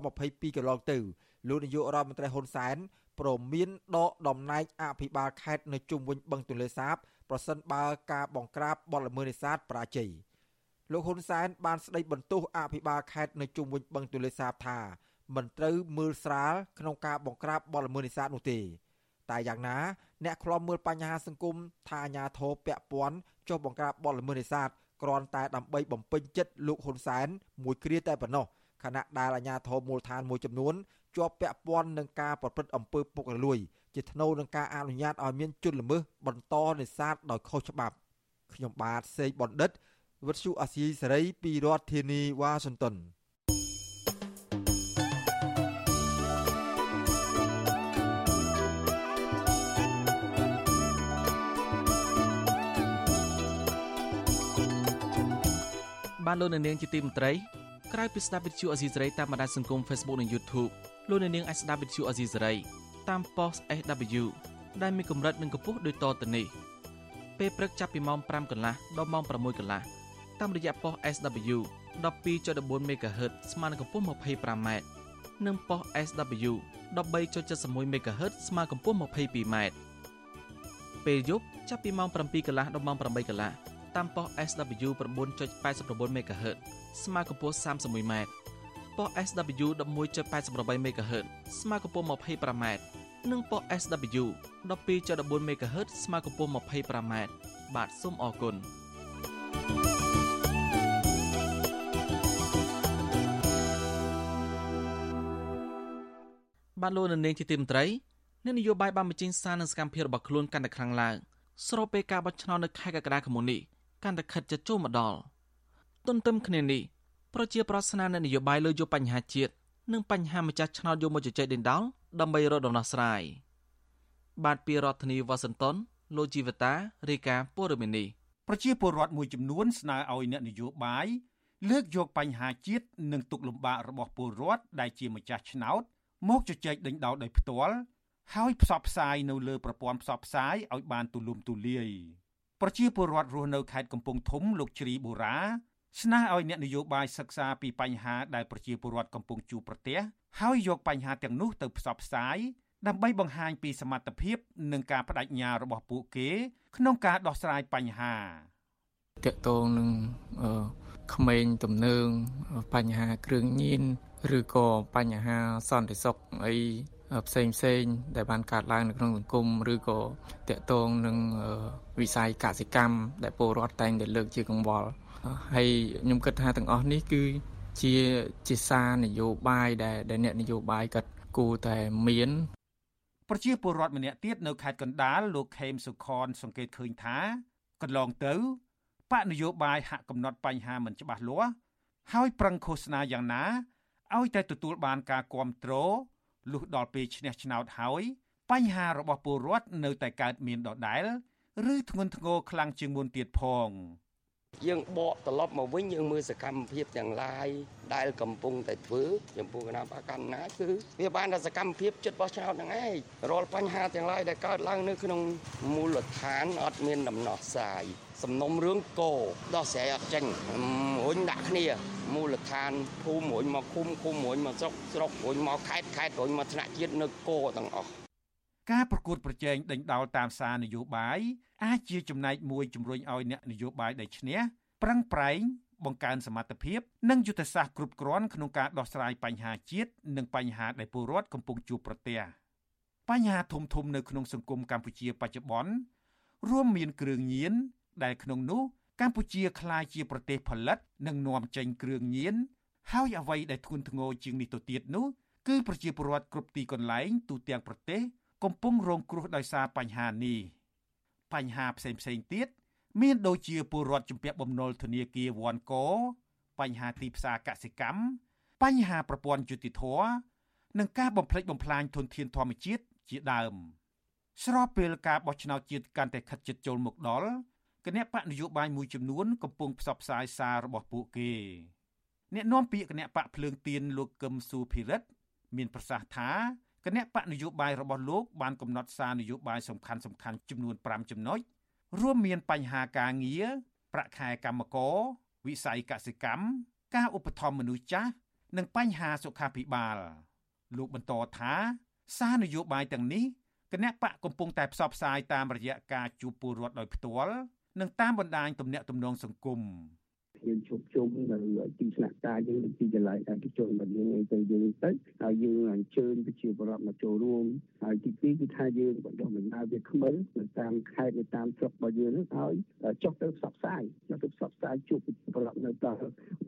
2022កន្លងទៅលោកនាយករដ្ឋមន្ត្រីហ៊ុនសែនព្រមមានដកតំណែងអភិបាលខេត្តនៅជុំវិញបឹងទន្លេសាបប្រសិនបើការបង្ក្រាបបទល្មើសនេសាទបរាជ័យលោកហ៊ុនសែនបានស្ដីបន្ទោសអភិបាលខេត្តនៅជុំវិញបឹងទន្លេសាបថាមិនត្រូវមើលស្រាលក្នុងការបង្ក្រាបបទល្មើសនេសាទនោះទេតែយ៉ាងណាអ្នកខ្លំមើលបញ្ហាសង្គមថាអាញាធរពាក់ព័ន្ធចុះបង្ក្រាបបទល្មើសនេសាទ គ្រាន់តែដើម្បីបំពេញចិត្តលោកហ៊ុនសែនមួយគ្រាតែប៉ុណ្ណោះខណៈដែលអាជ្ញាធរមូលដ្ឋានមួយចំនួនជាប់ពាក់ព័ន្ធនឹងការប្រព្រឹត្តអំពើពុករលួយជាថ្នូវនឹងការអនុញ្ញាតឲ្យមានជនល្មើសបន្តនេសាទដោយខុសច្បាប់ខ្ញុំបាទសេកបណ្ឌិតវិទ្យុអាស៊ីសេរីពីរដ្ឋធានីវ៉ាស៊ីនតោន បានលោកនៅនាងជាទីមន្ត្រីក្រៅពីស្ដាប់វិទ្យុអេស៊ីសេរីតាមបណ្ដាញសង្គម Facebook និង YouTube លោកនៅនាងអាចស្ដាប់វិទ្យុអេស៊ីសេរីតាម post SW ដែលមានកម្រិតនិងកម្ពស់ដូចតទៅនេះពេលព្រឹកចាប់ពីម៉ោង5កន្លះដល់ម៉ោង6កន្លះតាមរយៈ post SW 12.14 MHz ស្មើនឹងកម្ពស់ 25m និងប៉ុស SW 13.71 MHz ស្មើកម្ពស់ 22m ពេលយប់ចាប់ពីម៉ោង7កន្លះដល់ម៉ោង8កន្លះ តាមប៉ុស SW 9.89 MHz ស្មើកម្ពស់ 31m ប៉ុស SW 11.88 MHz ស្មើកម្ពស់ 25m និងប៉ុស SW 12.14 MHz ស្មើកម្ពស់ 25m បាទសូមអរគុណបានលោកនៅនាងជាទីមន្ត្រីអ្នកនយោបាយបានបញ្ចេញសារនឹងសកម្មភាពរបស់ខ្លួនកាន់តែខ្លាំងឡើងស្របពេលការបោះឆ្នោតនៅខែកក្កដាខាងមុខនេះ កាន់តែខិតជិតចូលមកដល់ទន្ទឹមគ្នានេះប្រជាប្រដ្ឋស្នើអ្នកនយោបាយលើយកបញ្ហាជាតិនិងបញ្ហាម្ចាស់ឆ្នោតយកមកជជែកដេញដោលដើម្បីរកដំណោះស្រាយបាទពីរដ្ឋធានីវ៉ាស៊ីនតោនលោកជីវតារាយការណ៍ព័ត៌មាននេះប្រជាពលរដ្ឋមួយចំនួនស្នើឲ្យអ្នកនយោបាយលើកយកបញ្ហាជាតិនិងទុកលំបាករបស់ពលរដ្ឋដែលជាម្ចាស់ឆ្នោតមកជជែកដេញដោលដោយផ្ទាល់ហើយផ្សព្វផ្សាយនៅលើប្រព័ន្ធផ្សព្វផ្សាយឲ្យបានទូលំទូលាយ ប្រជាពលរដ្ឋរស់នៅខេត្តកំពង់ធំលោកជ្រីបូរ៉ាស្នើឲ្យអ្នកនយោបាយសិក្សាពីបញ្ហាដែលប្រជាពលរដ្ឋកំពុងជួបប្រទះហើយយកបញ្ហាទាំងនោះទៅផ្សព្វផ្សាយដើម្បីបង្ហាញពីសមត្ថភាពនិងការបដិញ្ញារបស់ពួកគេ ក្នុងការដោះស្រាយបញ្ហាតកតងនឹងក្មេងទំនើងបញ្ហាគ្រឿងញៀនឬក៏បញ្ហាសន្តិសុខអី ផ្សេងផ្សេងដែលបានកើតឡើងនៅក្នុងសង្គមឬក៏តកតងនឹងវិស័យកសិកម្មដែលពលរដ្ឋតែងតែលើកជាកង្វល់ហើយខ្ញុំគិតថាទាំងអស់នេះគឺជាជាសារនយោបាយដែលដែលអ្នកនយោបាយគាត់គួរតែមានប្រជាពលរដ្ឋម្នាក់ទៀតនៅខេត្តកណ្ដាលលោកខេមសុខន សង្កេតឃើញថាកន្លងទៅបកនយោបាយហាក់កំណត់បញ្ហាមិនច្បាស់លាស់ហើយប្រឹងឃោសនាយ៉ាងណាឲ្យតែទទួលបានការគ្រប់គ្រង លុះដល់ពេលឈ្នះឆ្នោតហើយ បញ្ហារបស់ពលរដ្ឋនៅតែកើតមានដដែល ឬធ្ងន់ធ្ងរខ្លាំងជាងមុនទៀតផងយើងបកត្រឡប់មកវិញយើងមើលសកម្មភាពទាំងឡាយដែលកំពុងតែធ្វើចំពោះគណៈបកកណ្ណាគឺវាបានតែសកម្មភាពចិត្តបោះឆ្នោតហ្នឹងឯងរាល់បញ្ហាទាំងឡាយដែលកើតឡើងនៅក្នុងមូលដ្ឋានអត់មានដំណោះស្រាយ សំណុំរឿងកោដោះស្រាយអត់ចេញរុញដាក់គ្នាមូលដ្ឋានភូមិរុញមកឃុំឃុំរុញមកស្រុកស្រុករុញមកខេត្តខេត្តរុញមកថ្នាក់ជាតិនៅកោទាំងអស់ការប្រកួតប្រជែងដេញដោលតាមសារនយោបាយអាចជាចំណែកមួយជំរុញឲ្យអ្នកនយោបាយដែលឈ្នះប្រឹងប្រែងបង្កើនសមត្ថភាព និងយុទ្ធសាស្ត្រគ្រប់គ្រាន់ក្នុងការដោះស្រាយបញ្ហាជាតិនិងបញ្ហាដែលពលរដ្ឋកំពុងជួបប្រទះបញ្ហាធំធំនៅក្នុងសង្គមកម្ពុជាបច្ចុប្បន្នរួមមានគ្រឿងញៀន ដែលក្នុងនោះកម្ពុជាក្លាយជាប្រទេសផលិតនិងនាំចេញគ្រឿងញៀនហើយអ្វីដែលធ្ងន់ធ្ងរជាងនេះទៅទៀតនោះគឺប្រជាពលរដ្ឋគ្រប់ទីកន្លែងទូទាំងប្រទេសកំពុងរងគ្រោះដោយសារបញ្ហានេះបញ្ហាផ្សេងផ្សេងទៀតមានដូចជាពលរដ្ឋជំពាក់បំណុលធនាគារវ៉ាន់កបញ្ហាទីផ្សារកសិកម្មបញ្ហាប្រព័ន្ធយុតិធធនិងការបំផ្លិចបំផ្លាញធនធានធម្មជាតិជាដើម ស្របពេលការបោះឆ្នោតជាតិកាន់តែខិតជិតចូលមកដល់ គណៈបកនយោបាយមួយចំនួនកំពុងផ្សព្វផ្សាយសាររបស់ពួកគេអ្នកនាំពាក្យគណៈបកភ្លើងទៀនលោកកឹមសុភិរិទ្ធមានប្រសាសន៍ថាគណៈបកនយោបាយរបស់លោកបានកំណត់សារនយោបាយសំខាន់សំខាន់ចំនួន5ចំណុចរួមមានបញ្ហាការងារប្រាក់ខែកម្មករវិស័យកសិកម្មការឧបត្ថម្ភមនុស្សចាស់និងបញ្ហាសុខាភិបាល លោកបន្តថាសារនយោបាយទាំងនេះគណៈបកកំពុងតែផ្សព្វផ្សាយតាមរយៈការជួបពលរដ្ឋដោយផ្ទាល់ និងតាមបណ្ដាញទំនាក់ទំនងសង្គមយើងជួបជុំនៅទីស្នាក់ការយើងទីកន្លែងឯកជនរបស់យើងអីទៅយើងទៅហើយយើងអញ្ជើញប្រជាពលរដ្ឋមកចូលរួមហើយទីពីរគឺថាយើងបន្តដំណើរវាគ្មិននៅតាមខេត្តនៅតាមស្រុករបស់យើងហ្នឹងហើយចុះទៅផ្សព្វផ្សាយចុះទៅផ្សព្វផ្សាយជួបប្រជាពលរដ្ឋនៅតាម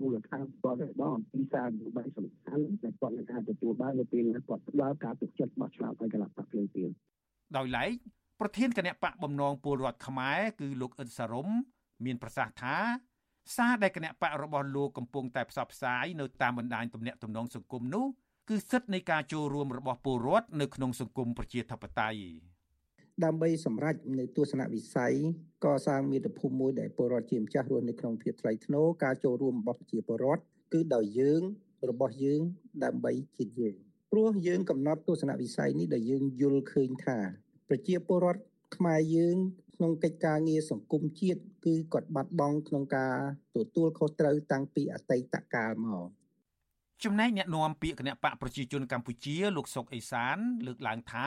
មូលដ្ឋានគាត់របស់អំពីសារនយោបាយសំខាន់ដែលគាត់នឹងអាចទទួលបាននៅពេលគាត់ផ្ដល់ការទុកចិត្តបោះឆ្នោតឲ្យគណៈបកភ្លើងទៀនដោយឡែក ប្រធានគណៈបកបំណងពលរដ្ឋខ្មែរគឺលោកអ៊ិនសារ៉ុមមានប្រសាសន៍ថាសារដែលគណៈបករបស់លោកកំពុងតែផ្សព្វផ្សាយនៅតាមបណ្ដាញទំនាក់ទំនងសង្គមនោះគឺសិទ្ធិនៃការចូលរួមរបស់ពលរដ្ឋនៅក្នុងសង្គមប្រជាធិបតេយ្យដើម្បីសម្រេចនៅទស្សនវិស័យកសាងមាតុភូមិមួយដែលពលរដ្ឋជាម្ចាស់រស់នៅក្នុងភាពថ្លៃថ្នូរការចូលរួមរបស់ប្រជាពលរដ្ឋគឺដោយយើងរបស់យើងដើម្បីជាតិយើងព្រោះយើងកំណត់ទស្សនវិស័យនេះដែលយើងយល់ឃើញថា ប្រជាពលរដ្ឋខ្មែរយើងក្នុងកិច្ចការងារសង្គមជាតិគឺគាត់បាត់បង់ក្នុងការទទួលខុសត្រូវតាំងពីអតីតកាលមកចំណែកអ្នកនាំពាក្យគណៈបកប្រជាជនកម្ពុជាលោកសុកអេសាន លើកឡើងថា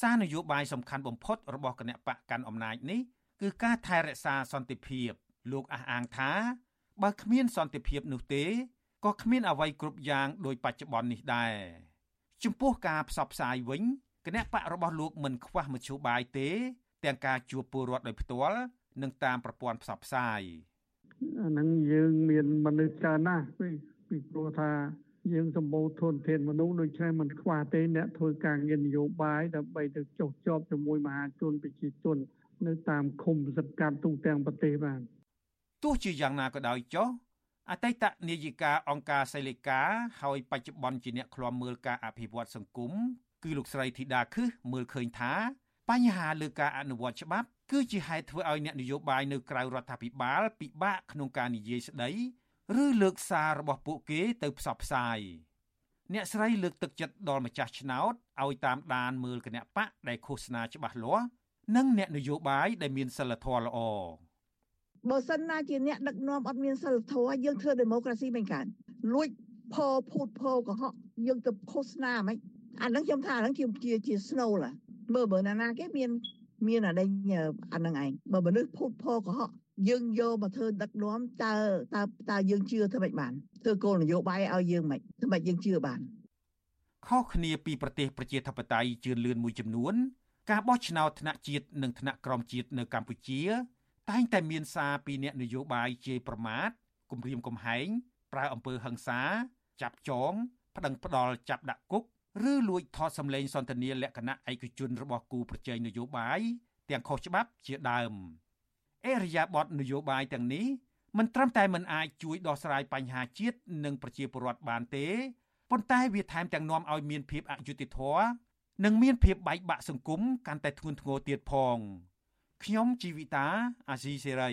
សារនយោបាយសំខាន់បំផុតរបស់គណៈបកកាន់អំណាចនេះគឺការថែរក្សាសន្តិភាព លោកអះអាងថាបើគ្មានសន្តិភាពនោះទេក៏គ្មានអ្វីគ្រប់យ៉ាងដោយបច្ចុប្បន្ននេះដែរចំពោះការផ្សព្វផ្សាយវិញ គណៈបករបស់លោកមិនខ្វះមធ្យោបាយទេ ទាំងការជួបពលរដ្ឋដោយផ្ទាល់និងតាមប្រព័ន្ធផ្សព្វផ្សាយអាហ្នឹងយើងមានមនុស្សច្រើនណាស់ពីព្រោះថាយើងសម្បូរធនធានមនុស្សដូច្នេះមិនខ្វះទេអ្នកធ្វើការងារនយោបាយដើម្បីទៅចុះជាប់ជាមួយមហាជនប្រជាជន នៅតាមឃុំសង្កាត់ទូទាំងប្រទេសបានទោះជាយ៉ាងណាក៏ដោយចុះអតីតនាយិកាអង្គការសីលីកាហើយបច្ចុប្បន្នជាអ្នកឃ្លាំមើលការអភិវឌ្ឍសង្គម គឺលោកស្រីធីតាខឹសមើលឃើញថាបញ្ហាលើការអនុវត្តច្បាប់គឺជាហេតុធ្វើឲ្យអ្នកនយោបាយនៅក្រៅរដ្ឋាភិបាលពិបាកក្នុងការនិយាយស្ដីឬលើកសាររបស់ពួកគេទៅផ្សព្វផ្សាយអ្នកស្រីលើកទឹកចិត្តដល់ម្ចាស់ឆ្នោតឲ្យតាមដានមើលគណៈបកដែលឃោសនាច្បាស់លាស់និងអ្នកនយោបាយដែលមានសិលធម៌ល្អបើសិនណាជាអ្នកដឹកនាំអត់មានសិលធម៌យើងធ្វើដេម៉ូក្រាស៊ីមិនកើតលួចផោភូតផោកុហកយើងទៅឃោសនាមិន អានឹងខ្ញុំថាអានឹងជាជាជា snow ឡាមើលបើណាណាគេមានមានអាដេញអានឹងឯងបើមនុស្សភូតផោកុហកយើងយកមកធ្វើដឹកនាំតើតើតើយើងជឿធ្វើម៉េចបានធ្វើគោលនយោបាយឲ្យយើងម៉េចធ្វើម៉េចយើងជឿបានខុសគ្នាពីប្រទេសប្រជាធិបតេយ្យជឿនលឿនមួយចំនួន ការបោះឆ្នោតថ្នាក់ជាតិនិងថ្នាក់ក្រោមជាតិនៅកម្ពុជា តែងតែមានសារពីអ្នកនយោបាយជេរប្រមាថគំរាមកំហែងប្រើអំពើហិង្សា ចាប់ចង ប្តឹងផ្ដាល់ចាប់ដាក់គុក ឬលួចថតសម្លេងសន្ទនាលក្ខណៈឯកជនរបស់គូប្រជែងនយោបាយទាំងខុសច្បាប់ជាដើមអេរយាប័តនយោបាយទាំងនេះមិនត្រឹមតែមិនអាចជួយដោះស្រាយបញ្ហាជាតិនិងប្រជាពលរដ្ឋបានទេប៉ុន្តែវាថែមទាំងនាំឲ្យមានភាពអយុត្តិធម៌និងមានភាពបែកបាក់សង្គមកាន់តែធ្ងន់ធ្ងរទៀតផងខ្ញុំជីវិតាអាស៊ីសេរី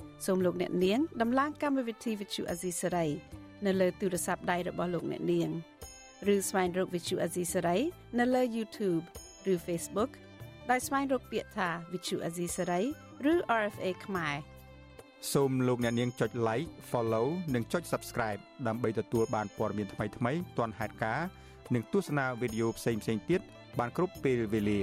សូមលោកអ្នកនាងដំឡើងកម្មវិធី Vithu Azisari នៅលើទូរស័ព្ទដៃរបស់លោកអ្នកនាងឬស្វែងរក Vithu Azisari នៅលើ YouTube ឬ Facebook ដោយស្វែងរកពាក្យថា Vithu Azisari ឬ RFA ខ្មែរសូមលោកអ្នកនាងចុច like follow និងចុច subscribe ដើម្បីទទួលបានព័ត៌មានថ្មីៗទាន់ហេតុការណ៍និងទស្សនាវីដេអូផ្សេងៗទៀតបានគ្រប់ពេលវេលា